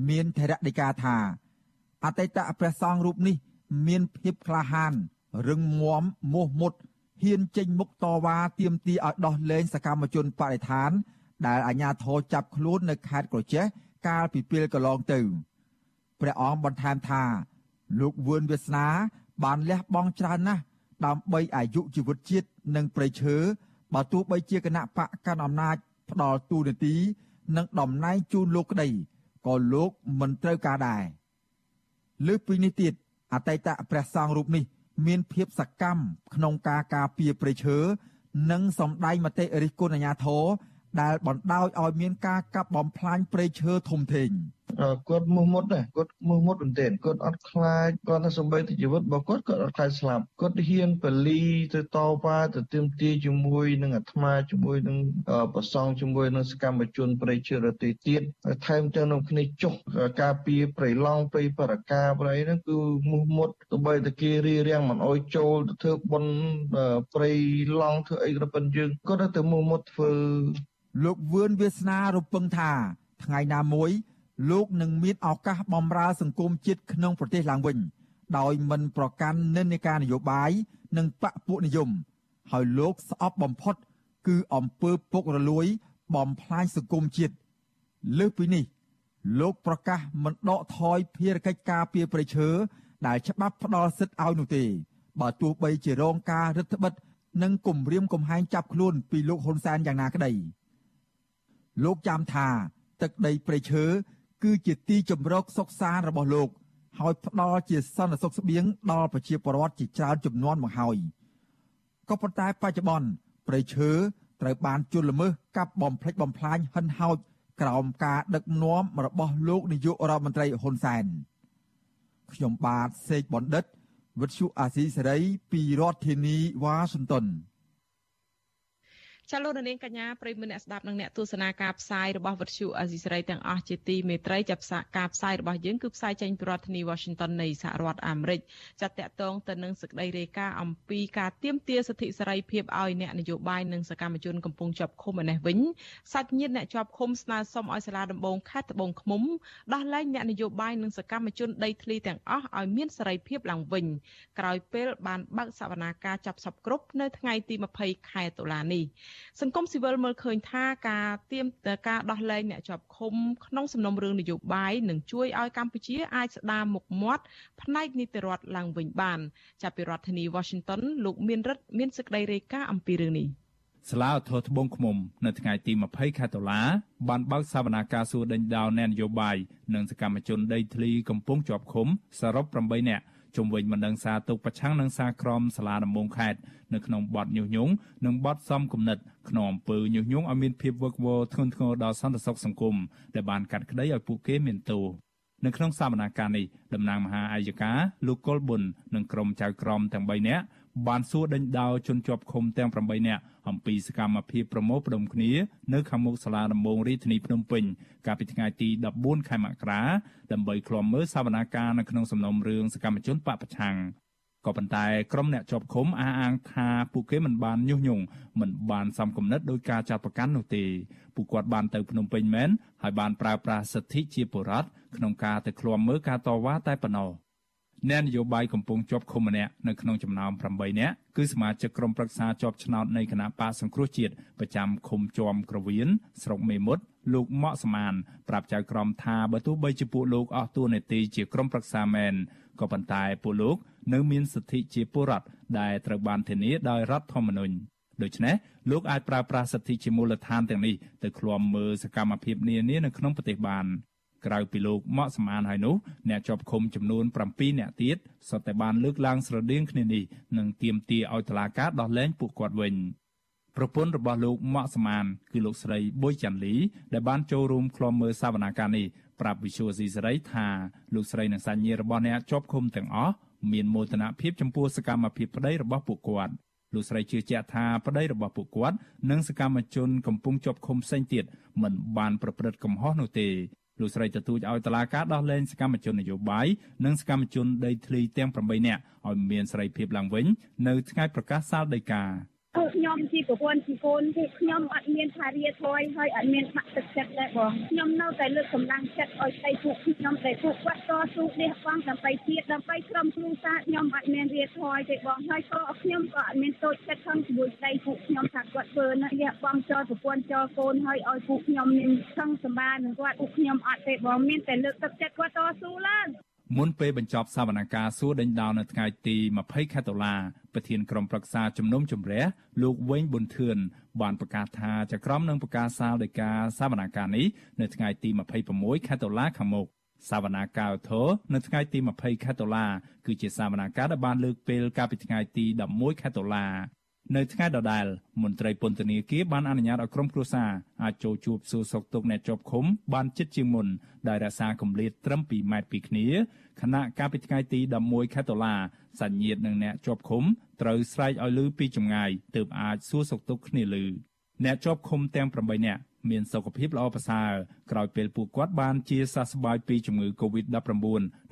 មានធរៈដីកាថាអតីតព្រះសង្ឃរូបនេះមានភាពក្លាហានរឹងមាំមោះមុតហ៊ានចេញមុខតវ៉ាទាមទារឲ្យដោះលែងសកម្មជនបរិស្ថាន ដែលអាជ្ញាធរចាប់ខ្លួននៅខេត្តក្រចេះកាលពីពេលកន្លងទៅព្រះអង្គបន្ថែមថា លោកវឿនវាសនា បានលះបង់ច្រើនណាស់ដើម្បីអាយុជីវិតជាតិនិងប្រៃឈើបើទោះបីជាគណៈបកកាន់អំណាចផ្ដាល់ទូនាទី និងតំណែងជូនលោកក្តី ក៏លោកមិនត្រូវការដែរលើពីនេះទៀតអតីតព្រះសង្ឃរូបនេះ មានភាពសកម្មក្នុងការការពារព្រៃឈើនិងសម្ដែងមតិរិះគន់អាជ្ញាធរដែលបណ្ដោយឲ្យមានការកាប់បំផ្លាញព្រៃឈើធំធេង គាត់មុះមុតដែរគាត់មុះមុតមែនទែនគាត់អត់ខ្លាចគាត់ទៅសំបីទៅជីវិតរបស់គាត់គាត់អត់ខ្លាចស្លាប់គាត់ហ៊ានបលីទៅតវ៉ាទៅទាមទារជាមួយនឹងអាត្មាជាមួយនឹងប្រសង់ជាមួយនឹងសកម្មជនប្រៃឈើរទីទៀតហើយថែមទាំងនឹងគ្នាចុះការពារប្រៃឡង់ប្រៃបរកាប្រៃហ្នឹងគឺមុះមុតទៅបីតែគេរៀបរៀងមិនអោយចូលទៅធ្វើបុណ្យប្រៃឡង់ធ្វើអីក៏ប៉ុនយើងគាត់ទៅមុះមុតធ្វើលោកវឿនវាសនារំពឹងថា ថ្ងៃណាមួយ លោកនឹងមានឱកាសបម្រើសង្គមជាតិក្នុងប្រទេសឡើងវិញ ដោយមិនប្រកាន់និន្នាការនយោបាយនិងបកពួកនិយម ហើយលោកស្អប់បំផុត គឺអំពើពុករលួយ បំផ្លាញសង្គមជាតិលើសពីនេះ លោកប្រកាសមិនដកថយភារកិច្ចការពារប្រៃឈើដែលច្បាប់ផ្ដល់សិទ្ធិឲ្យនោះទេ បើទោះបីជារងការរឹតបន្តឹងនិងគំរាមកំហែងចាប់ខ្លួនពីលោកហ៊ុនសែនយ៉ាងណាក្តី។លោកចាំថាទឹកដីព្រៃឈើ គឺជាទីជម្រកសុខសាន្តរបស់លោក ហើយផ្ដល់ជាសន្តិសុខស្បៀងដល់ប្រជាពលរដ្ឋជាច្រើនចំនួនមកហើយក៏ប៉ុន្តែបច្ចុប្បន្នព្រៃឈើត្រូវបានជន់ល្មើសកាប់បំផ្លិចបំផ្លាញហិនហោចក្រោមការដឹកនាំរបស់លោកនាយករដ្ឋមន្ត្រីហ៊ុនសែនខ្ញុំបាទសេកបណ្ឌិតវិទ្យុអាស៊ីសេរីពីរដ្ឋធានីវ៉ាស៊ីនតោន ចាលោកនាងកញ្ញាប្រិយមិត្តអ្នកស្ដាប់និងអ្នកទស្សនាការផ្សាយរបស់វិទ្យុអាស៊ីសេរីទាំងអស់ជាទីមេត្រីចាប់ផ្សាយការផ្សាយរបស់យើងគឺផ្សាយចេញពីរដ្ឋធានី Washington នៃសហរដ្ឋអាមេរិកចាត់តាក់ទងទៅនឹងសេចក្តីរាយការណ៍អំពីការទាមទារសិទ្ធិសេរីភាពឲ្យអ្នកនយោបាយនិងសកម្មជនកំពុងជាប់ឃុំឯនេះវិញសាច់ញាតិអ្នកជាប់ឃុំស្នើសុំឲ្យសាលាដំបងខេត្តត្បូងឃ្មុំដោះលែងអ្នកនយោបាយនិងសកម្មជនដីធ្លីទាំងអស់ឲ្យមានសេរីភាពឡើងវិញក្រោយពេលបានបើកសវនាការចាប់សពគ្រប់នៅថ្ងៃទី20ខែតុលានេះសង្គមស៊ីវិលមើលឃើញថាការទៀមការដោះលែងអ្នកជាប់ឃុំក្នុងសំណុំរឿងនយោបាយនឹងជួយឲ្យកម្ពុជាអាចស្ដារមុខមាត់ផ្នែកនីតិរដ្ឋឡើងវិញបាន ចាប់ពីរដ្ឋធានី Washington លោកមានរិទ្ធមានសេចក្តីរាយការណ៍អំពីរឿងនេះសាលាឧទ្ធរត្បូងឃ្មុំនៅថ្ងៃទី20ខែតុលាបានបើកសវនាការសួរដេញដោលអ្នកនយោបាយនិងសកម្មជនដីធ្លីកំពុងជាប់ឃុំសរុប8នាក់ ជុំវិញបណ្ដឹងសារទុកប្រឆាំងនឹងសារក្រមសាលាដំបងខេត្តនៅក្នុងបទញុះញង់និងបទសំគំនិតក្នុងអំពើញុះញង់ឲ្យមានភាពវឹកវរធ្ងន់ធ្ងរដល់សន្តិសុខសង្គមដែលបានកាត់ក្តីឲ្យពួកគេមានទោសនៅក្នុងសកម្មភាពនេះតំណាងមហាអាយកាលោកកុលប៊ុននិងក្រុមចៅក្រមទាំង3នាក់ បានសួរដេញដោលជនជាប់ឃុំទាំង8នាក់អំពីសកម្មភាពប្រមូលផ្ដុំគ្នានៅខាងមុខសាលាដំបងរាជធានីភ្នំពេញកាលពីថ្ងៃទី14ខែមករាដើម្បីឃ្លាំមើលសវនាការនៅក្នុងសំណុំរឿងសកម្មជនបពប្រឆាំងក៏ប៉ុន្តែក្រុមអ្នកជាប់ឃុំអះអាងថាពួកគេមិនបានញុះញង់មិនបានសំគំនិតដោយការចាត់ប្រកាន់នោះទេពួកគាត់បានទៅភ្នំពេញមែនហើយបានប្រើប្រាស់សិទ្ធិជាបុរដ្ឋក្នុងការទៅឃ្លាំមើលការតវ៉ាតែប៉ុណ្ណោះ អ្នកនយោបាយកំពុងជាប់ឃុំម្នាក់នៅក្នុងចំណោម8នាក់គឺសមាជិកក្រុមប្រឹក្សាជាប់ឆ្នោតនៃគណៈបកសង្គ្រោះជាតិប្រចាំឃុំជាំក្រវៀនស្រុកមេមត់លោកម៉ាក់សមានប្រាប់ចៅក្រមថាបើទោះបីជាពួកលោកអស់តួនាទីជាក្រុមប្រឹក្សាមែនក៏ប៉ុន្តែពួកលោកនៅមានសិទ្ធិជាពលរដ្ឋដែលត្រូវបានធានាដោយរដ្ឋធម្មនុញ្ញដូច្នេះលោកអាចប្រើប្រាស់សិទ្ធិជាមូលដ្ឋានទាំងនេះទៅឃ្លាំមើលសកម្មភាពនានានៅក្នុងប្រទេសបាន ក្រៅពីលោកម៉ាក់សំអានហើយនោះអ្នកជាប់ឃុំចំនួន7អ្នកទៀតសុទ្ធតែបានលើកឡើងស្រដៀងគ្នានេះនិងទាមទារឲ្យតុលាការដោះលែងពួកគាត់វិញប្រពន្ធរបស់លោកម៉ាក់សំអានគឺលោកស្រីបុយចាន់លីដែលបានចូលរួមក្លំមើលសវនាការនេះប្រាប់វិសុយស៊ីសេរីថាលោកស្រីនិងសាច់ញាតិរបស់អ្នកជាប់ឃុំទាំងអស់មានមោទនភាពចំពោះសកម្មភាពប្តីរបស់ពួកគាត់លោកស្រីជឿជាក់ថាប្តីរបស់ពួកគាត់និងសកម្មជនកំពុងជាប់ឃុំផ្សេងទៀតមិនបានប្រព្រឹត្តកំហុសនោះទេ លោកស្រីទទូចឲ្យតឡាការដោះលែងសកម្មជននយោបាយនិងសកម្មជនដីធ្លីទាំង8នាក់ឲ្យមានសេរីភាពឡើងវិញ នៅថ្ងៃប្រកាសសាលដីកា ពួកខ្ញុំជាប្រពន្ធជាកូនគឺខ្ញុំអត់មានថារាថយហើយអត់មានបាក់ទឹកចិត្តដែរបងខ្ញុំនៅតែលើកកម្លាំងចិត្តឲ្យស្ដីពួកខ្ញុំដែលពួកគាត់តស៊ូនេះបងដើម្បីជាតិដើម្បីក្រុមគ្រួសារខ្ញុំអត់មានរាថយទេបងហើយក៏ខ្ញុំក៏អត់មានតូចចិត្តខំជាមួយស្ដីពួកខ្ញុំថាគាត់ធ្វើណាលះបងចោលប្រពន្ធចោលកូនហើយឲ្យពួកខ្ញុំមានខឹងសម្បានឹងគាត់ពួកខ្ញុំអត់ទេបងមានតែលើកទឹកចិត្តគាត់តស៊ូឡើង មុនពេលបញ្ចប់សវនកម្មសួរដេញដោលនៅថ្ងៃទី20ខែតុលាប្រធានក្រុមប្រឹក្សាជំនុំជម្រះលោកវែងប៊ុនធឿនបានប្រកាសថាចក្រមនឹងប្រកាសសាលដោយការសវនកម្មនេះនៅថ្ងៃទី26ខែតុលាខាងមុខសវនាការធរនៅថ្ងៃទី20ខែតុលាគឺជាសវនាការដែលបានលើកពេលកាលពីថ្ងៃទី11ខែតុលា នៅថ្ងៃដដែលមន្ត្រីពន្ធនាគារបានអនុញ្ញាតឲ្យក្រុមគ្រួសារអាចចូលជួបសួរសុខទុក្ខអ្នកជាប់ឃុំបានជិតជាងមុនដោយរក្សាគម្លាតត្រឹម2ម៉ែត្រពីគ្នាខណៈកាលពីថ្ងៃទី11ខែតុលាសញ្ញៀតនិងអ្នកជាប់ឃុំត្រូវស្រែកឲ្យឮពីចម្ងាយទើបអាចសួរសុខទុក្ខគ្នាឮអ្នកជាប់ឃុំទាំង8នាក់មានសុខភាពល្អប្រសើរក្រោយពេលពួកគាត់បានជាសះស្បើយពីជំងឺ Covid-19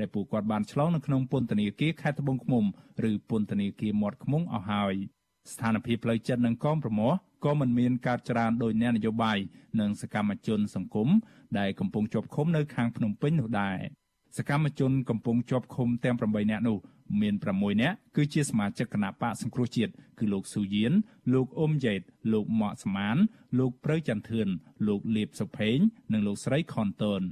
ដែលពួកគាត់បានឆ្លងនៅក្នុងពន្ធនាគារខេត្តត្បូងឃ្មុំឬពន្ធនាគារមាត់ឃ្មុំអស់ហើយ។ ស្ថានភាពផ្លូវចិត្តនិងកងប្រមោះក៏មិនមានការច្រានដោយអ្នកនយោបាយនិងសកម្មជនសង្គមដែលកំពុងជាប់ឃុំនៅខាងភ្នំពេញនោះដែរសកម្មជនកំពុងជាប់ឃុំទាំង8នាក់នោះមាន6នាក់គឺជាសមាជិកគណៈបកសង្គ្រោះជាតិគឺលោកស៊ូយៀនលោកអ៊ុំយេតលោកម៉ាក់ស្មាន លោកព្រៅចន្ទធឿនលោកលៀបសុផេងនិងលោកស្រីខនតូន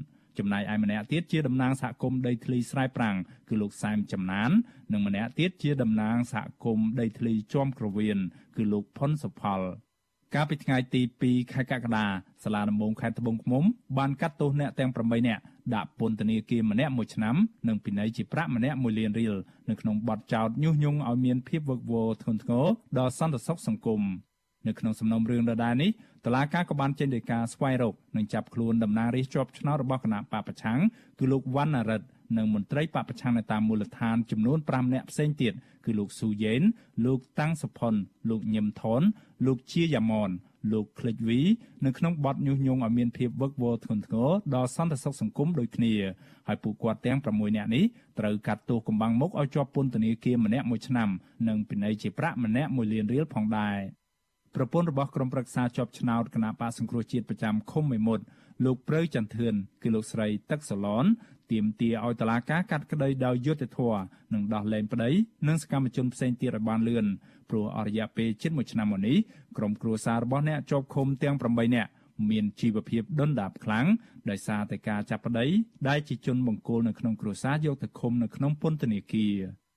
ចំណែកឯម្នាក់ទៀតជាតំណាងសហគមន៍ដីធ្លីស្រែប្រាំងគឺលោកសែមចំណាន និងម្នាក់ទៀតជាតំណាងសហគមន៍ដីធ្លីជាំក្រវៀនគឺលោកផុនសុផលកាលពីថ្ងៃទី2ខែកក្កដាសាលាដំបងខេត្តត្បូងឃ្មុំបានកាត់ទោសអ្នកទាំង8នាក់ដាក់ពន្ធនាគារម្នាក់1ឆ្នាំនិងពិន័យជាប្រាក់ម្នាក់1លានរៀលនៅក្នុងបទចោទញុះញង់ឲ្យមានភាពវឹកវរធ្ងន់ធ្ងរដល់សន្តិសុខសង្គម នៅក្នុងសំណុំរឿងដដែលនេះតឡាការក៏បានចេញដីកាស្វែងរកនិងចាប់ខ្លួនតំណាងរាស្ត្រជាប់ឆ្នោតរបស់គណៈបពប្រឆាំងគឺលោកវណ្ណរិទ្ធនិងមន្ត្រីបពប្រឆាំងនៅតាមមូលដ្ឋានចំនួន5នាក់ផ្សេងទៀតគឺលោកស៊ូយ៉េនលោកតាំងសុផុនលោកញឹមថនលោកជាយ៉ាមនលោក Click V នៅក្នុងបទញុះញង់ឲ្យមានភាពវឹកវរធ្ងន់ធ្ងរដល់សន្តិសុខសង្គមដូចគ្នាហើយពួកគាត់ទាំង6នាក់នេះត្រូវកាត់ទោសកម្បាំងមុខឲ្យជាប់ពន្ធនាគារម្នាក់មួយឆ្នាំនិងពិន័យជាប្រាក់ម្នាក់1លានរៀលផងដែរ ប្រពន្ធរបស់ក្រុមប្រឹក្សាជាប់ឆ្នោតគណៈបកសង្គ្រោះជាតិប្រចាំឃុំមេមត់លោកព្រៅចន្ទធឿនគឺលោកស្រីទឹកសឡនទាមទារឲ្យតុលាការកាត់ក្តីដោយយុត្តិធម៌និងដោះលែងប្តីនិងសកម្មជនផ្សេងទៀតឲ្យបានលឿនព្រោះអរិយាពេលជិត1ឆ្នាំមកនេះក្រុមគ្រួសាររបស់អ្នកជាប់ឃុំទាំង8នាក់មានជីវភាពដុនដាបខ្លាំងដោយសារតែការចាប់ប្តីដែលជាជនបង្គោលនៅក្នុងគ្រួសារយកទៅឃុំនៅក្នុងពន្ធនាគារ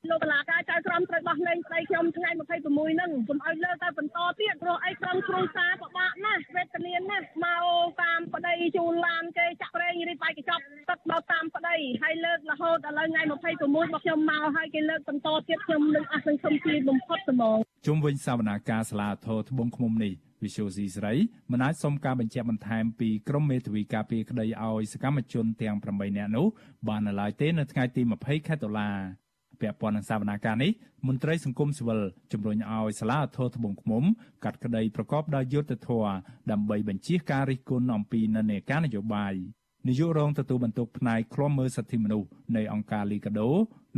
លោកកលាការចៅក្រមត្រូវបោះលែងប្តីខ្ញុំថ្ងៃ26ហ្នឹងកុំឲ្យលើទៅបន្តទៀតព្រោះអីក្រុមគ្រួសារពិបាកណាស់វេទនាណាស់មកតាមប្តីជូនឡានគេចាក់ប្រេងរីបាយកញ្ចប់ទឹកមកតាមប្តីហើយលើករហូតដល់ថ្ងៃ26មកខ្ញុំមកហើយគេលើកបន្តទៀតខ្ញុំនឹងអស់សង្ឃឹមពីបំផុតត្មងជុំវិញសវនាការសាលាធរត្បូងឃ្មុំនេះវិសុយស៊ីស្រីមិនអាចសុំការបញ្ជាក់បន្ថែមពីក្រមមេធាវីការពារក្តីឲ្យសកម្មជនទាំង8នាក់នោះបាននៅឡើយទេនៅថ្ងៃទី20ខែតុលា ពាក់ព័ន្ធនឹងសវនាការនេះមន្ត្រីសង្គមស៊ីវិលជំរុញឲ្យសាលាធរត្បូងឃ្មុំកាត់ក្តីប្រកបដោយយុត្តិធម៌ដើម្បីបញ្ជាការរិះគន់អំពីនិន្នាការនយោបាយនាយករងទទួលបន្ទុកផ្នែកឃ្លាំមើលសិទ្ធិមនុស្សនៃអង្គការលីកាដូ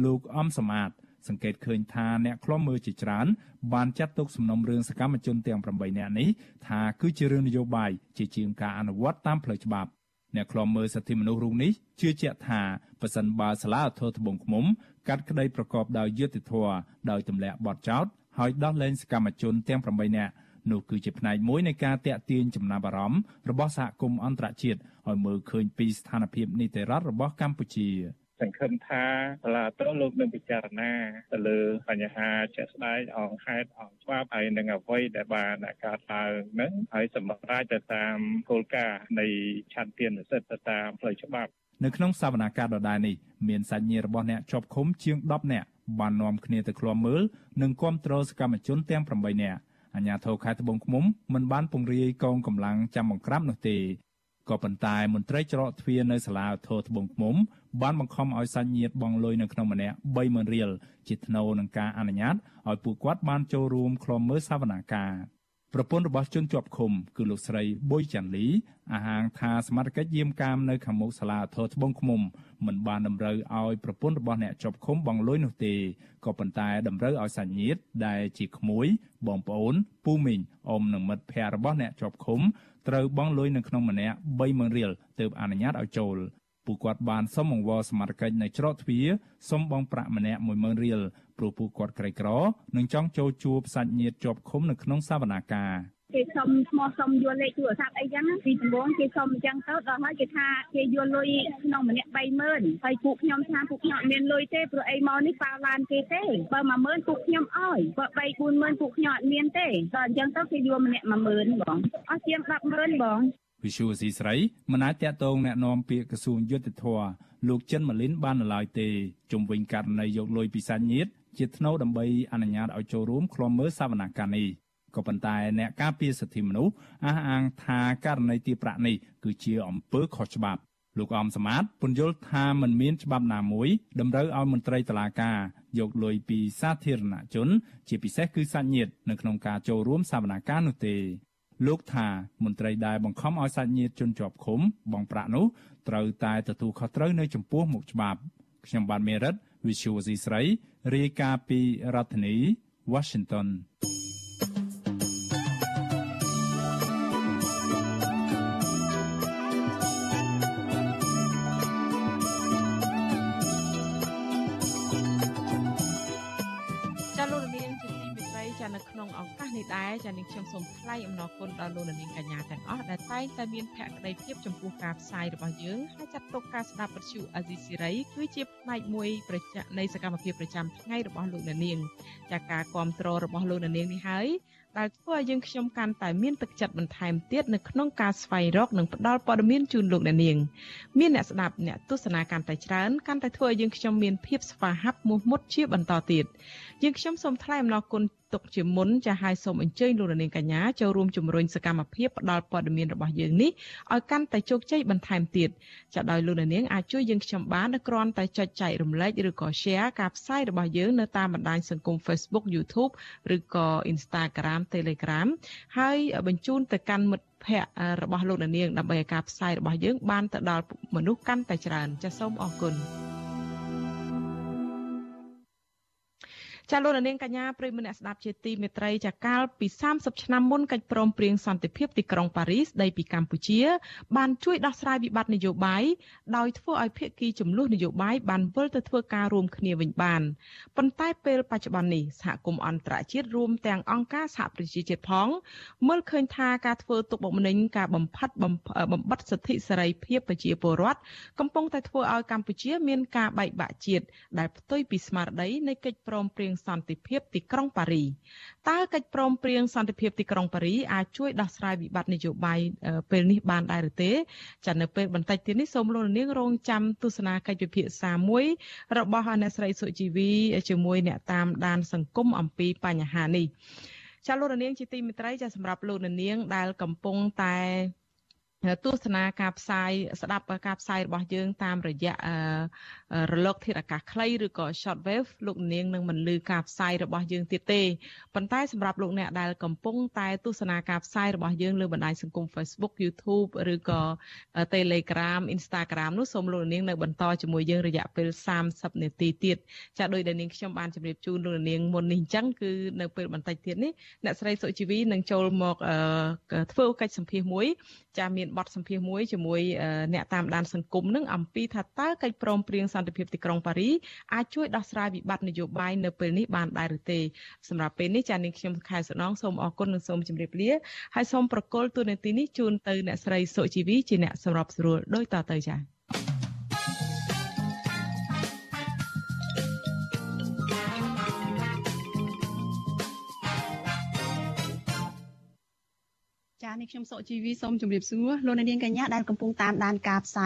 លោកអំសំអាតសង្កេតឃើញថាអ្នកខ្លំមើលជាច្រើនបានចាត់ទុកសំណុំរឿងសកម្មជនទាំង8នាក់នេះថាគឺជារឿងនយោបាយជាជាងការអនុវត្តតាមផ្លូវច្បាប់អ្នកខ្លំមើលសិទ្ធិមនុស្សរូបនេះជឿជាក់ថាប៉ះសិនបើសាលាធរត្បូងឃ្មុំ កាត់ក្តីប្រកបដោយយុត្តិធម៌ដោយទម្លាក់បទចោទហើយដោះលែងសកម្មជនទាំង8នាក់នោះគឺជាផ្នែកមួយនៃការតាក់ទាញចំណាប់អារម្មណ៍របស់សហគមន៍អន្តរជាតិឲ្យមើលឃើញពីស្ថានភាពនីតិរដ្ឋរបស់កម្ពុជា។សង្ឃឹមថាសាលាតលោកនឹងពិចារណាទៅលើបញ្ហាជាក់ស្ដែងអង្គហេតុអង្គច្បាប់ហើយនឹងអ្វីដែលបានកើតឡើងនឹងហើយសម្រាប់ទៅតាមគោលការណ៍នៃឆន្ទៈនិស្សិតទៅតាមផ្លូវច្បាប់ នៅក្នុងសវនកម្មដដែលនេះមានសាច់ញាតិរបស់អ្នកជាប់ឃុំជាង10នាក់បាននាំគ្នាទៅឃ្លាំមើលនិងគាំទ្រសកម្មជនទាំង8នាក់អាជ្ញាធរខេត្តត្បូងឃ្មុំមិនបានពង្រាយកងកម្លាំងចាំបង្ក្រាបនោះទេក៏ប៉ុន្តែមន្ត្រីច្រកទ្វារនៅសាលាធរត្បូងឃ្មុំបានបង្ខំឲ្យសាច់ញាតិបង់លុយនៅក្នុងម្នាក់30000រៀលជាថ្នូរនឹងការអនុញ្ញាតឲ្យពួកគាត់បានចូលរួមក្លំមើលសវនាការ ប្រពន្ធរបស់ជនជាប់ឃុំគឺលោកស្រីបុយចាន់លីអាហាងថាសមាជិកយាមកាមនៅខាងមុខសាលាធរត្បូងឃ្មុំមិនបានតម្រូវឲ្យប្រពន្ធរបស់អ្នកជាប់ឃុំបង់លុយនោះទេក៏ប៉ុន្តែតម្រូវឲ្យសាច់ញាតិដែលជាក្មួយបងប្អូនពូមីងអ៊ំនិងមិត្តភ័ក្តិរបស់អ្នកជាប់ឃុំត្រូវបង់លុយនៅក្នុងម្នាក់30000រៀលទើបអនុញ្ញាតឲ្យចូលពួកគាត់បានសុំអង្វរសមត្ថកិច្ចនៅច្រកទ្វារសុំបង់ប្រាក់ម្នាក់10000រៀល ព្រោះពួកគាត់ក្រីក្រនិងចង់ចូលជួបសាច់ញាតិជាប់ឃុំនៅក្នុងសវនាការគេសុំឈ្មោះសុំយល់លេខទូរស័ព្ទអីចឹងពីដំបូងគេសុំអញ្ចឹងទៅដល់ហើយគេថាគេយល់លុយក្នុងម្នាក់30000ហើយពួកខ្ញុំថាពួកខ្ញុំអត់មានលុយទេព្រោះអីមកនេះប៉ាឡានគេទេបើ10000ពួកខ្ញុំអើយបើ3 40000ពួកខ្ញុំអត់មានទេដល់អញ្ចឹងទៅគេយកម្នាក់10000បងអស់ជាង100,000បងវិសុវស៊ីស្រីមិនអាចតាក់ទងแนะនាំពាក្យក្រសួងយុទ្ធភ័ពលោកចិនម៉ាលីនបាននៅឡើយទេជុំវិញករណីយកលុយពីសាច់ញាតិ ជាថ្នូវដើម្បីអនុញ្ញាតឲ្យចូលរួមឃ្លាំមើលសវនកម្មនេះក៏ប៉ុន្តែអ្នកការពារសិទ្ធិមនុស្សអះអាងថាករណីទីប្រាក់នេះគឺជាអំពើខុសច្បាប់លោកអមសមាតពន្យល់ថាมันមានច្បាប់ណាមួយតម្រូវឲ្យមន្ត្រីតុលាការយកលុយពីសាធារណជន ជាពិសេសគឺសាច់ញាតិនៅក្នុងការចូលរួមសវនកម្មនោះទេលោកថាមន្ត្រីដែលបង្ខំឲ្យសាច់ញាតិជនជាប់ឃុំបង់ប្រាក់នោះត្រូវតែទទួលខុសត្រូវនៅចំពោះមុខច្បាប់ខ្ញុំបានមេរិត Visual C ស្រីរាយការណ៍ពីរដ្ឋធានី Washington នេះដែរចានាងខ្ញុំសូមថ្លែងអំណរគុណដល់លោកនាងកញ្ញាទាំងអស់ដែលតែងតែមានភក្ដីភាពចំពោះការផ្សាយរបស់យើងហើយចាត់ទុកការស្ដាប់វិទ្យុអាស៊ីសេរីគឺជាផ្នែកមួយប្រចាំនៃសកម្មភាពប្រចាំថ្ងៃរបស់លោកនាងចាការគ្រប់គ្រងរបស់លោកនាងនេះហើយដែលធ្វើឲ្យយើងខ្ញុំកាន់តែមានទឹកចិត្តបន្ថែមទៀតនៅក្នុងការស្វែងរកនិងផ្តល់ព័ត៌មានជូនលោកអ្នកនាងមានអ្នកស្ដាប់អ្នកទស្សនាកាន់តែច្រើនកាន់តែធ្វើឲ្យយើងខ្ញុំមានភាពស្វាហាប់មោះមុតជាបន្តទៀតយើងខ្ញុំសូមថ្លែងអំណរគុណ ទុកជាមុនចាឲ្យសូមអញ្ជើញលោកនាងកញ្ញាចូលរួមជំរុញសកម្មភាពផ្តល់ព័ត៌មានរបស់យើងនេះឲ្យកាន់តែជោគជ័យបន្ថែមទៀតចាដោយលោកនាងអាចជួយយើងខ្ញុំបានដោយគ្រាន់តែចុចចែករំលែកឬក៏ share ការផ្សាយរបស់យើងនៅតាមបណ្ដាញសង្គម Facebook YouTube ឬក៏ Instagram Telegram ហើយបញ្ជូនទៅកាន់មិត្តភ័ក្តិរបស់លោកនាងដើម្បីឲ្យការផ្សាយរបស់យើងបានទៅដល់មនុស្សកាន់តែច្រើនចាសសូមអរគុណ ចាលោកនាងកញ្ញាប្រិយមិត្តអ្នកស្ដាប់ជាទីមេត្រីចាកាលពី30ឆ្នាំមុនកិច្ចព្រមព្រៀងសន្តិភាពទីក្រុងប៉ារីសដីពីកម្ពុជា បានជួយដោះស្រាយវិបត្តិនយោបាយដោយធ្វើឲ្យភាគីចំនួននយោបាយបានវិលទៅធ្វើការរួមគ្នាវិញបានប៉ុន្តែពេលបច្ចុប្បន្ននេះសហគមន៍អន្តរជាតិរួមទាំងអង្គការសហប្រជាជាតិផងមើលឃើញថាការធ្វើទុកបុកម្នេញការបំផិតបំបត្តិសិទ្ធិសេរីភាពប្រជាពលរដ្ឋកំពុងតែធ្វើឲ្យកម្ពុជាមានការបែកបាក់ជាតិដែលផ្ទុយពីស្មារតីនៃកិច្ចព្រមព្រៀងសន្តិភាពទីក្រុងប៉ារីតើកិច្ចព្រមព្រៀងសន្តិភាពទីក្រុងប៉ារីអាចជួយដោះស្រាយវិបត្តិនយោបាយពេលនេះបានដែរឬទេចានៅពេលបន្តិចទៀតនេះសូមលោកនាងរងចាំទស្សនាកិច្ចពិភាក្សាមួយរបស់អ្នកស្រីសុជីវីជាមួយអ្នកតាមដាន សង្គមអំពីបញ្ហានេះចាលោកនាងជាទីមេត្រីចាសម្រាប់លោកនាងដែលកំពុងតែ ទស្សនាការផ្សាយស្ដាប់ការផ្សាយរបស់យើង តាមរយៈរលកធាតុអាកាសខ្លីឬក៏ short wave លោកនាងនឹងមិនលឺការផ្សាយរបស់យើងទៀតទេប៉ុន្តែសម្រាប់លោកអ្នកដែលកំពុងតែទស្សនាការផ្សាយរបស់យើងលើបណ្ដាញសង្គម Facebook YouTube ឬក៏ Telegram Instagram នោះសូមលោកនាងនៅបន្តជាមួយយើងរយៈពេល30នាទីទៀតចាដោយដែលនាងខ្ញុំបានជម្រាបជូនលោកនាងមុននេះអញ្ចឹងគឺនៅពេលបន្តិចទៀតនេះអ្នកស្រីសុជីវីនឹងចូលមកធ្វើកិច្ចសម្ភាសមួយចាមានបទសម្ភាសមួយជាមួយអ្នកតាមដានសង្គមនឹងអំពីថាតើកិច្ចព្រមព្រៀងសន្តិភាពទីក្រុងប៉ារីអាចជួយដោះស្រាយវិបត្តិនយោបាយនៅពេលនេះបានដែរឬទេសម្រាប់ពេលនេះចានាងខ្ញុំខែសំណងសូមអរគុណនិងសូមជម្រាបលាហើយសូមប្រកល់ទូនាទីនេះជូនទៅអ្នកស្រីសុជីវីជាអ្នកសម្របស្រួលដោយតទៅចា នេះខ្ញុំសុជីវីសូមជម្រាបសួរលោកនាងកញ្ញាដែលកំពុងតាមដានការផ្សាយ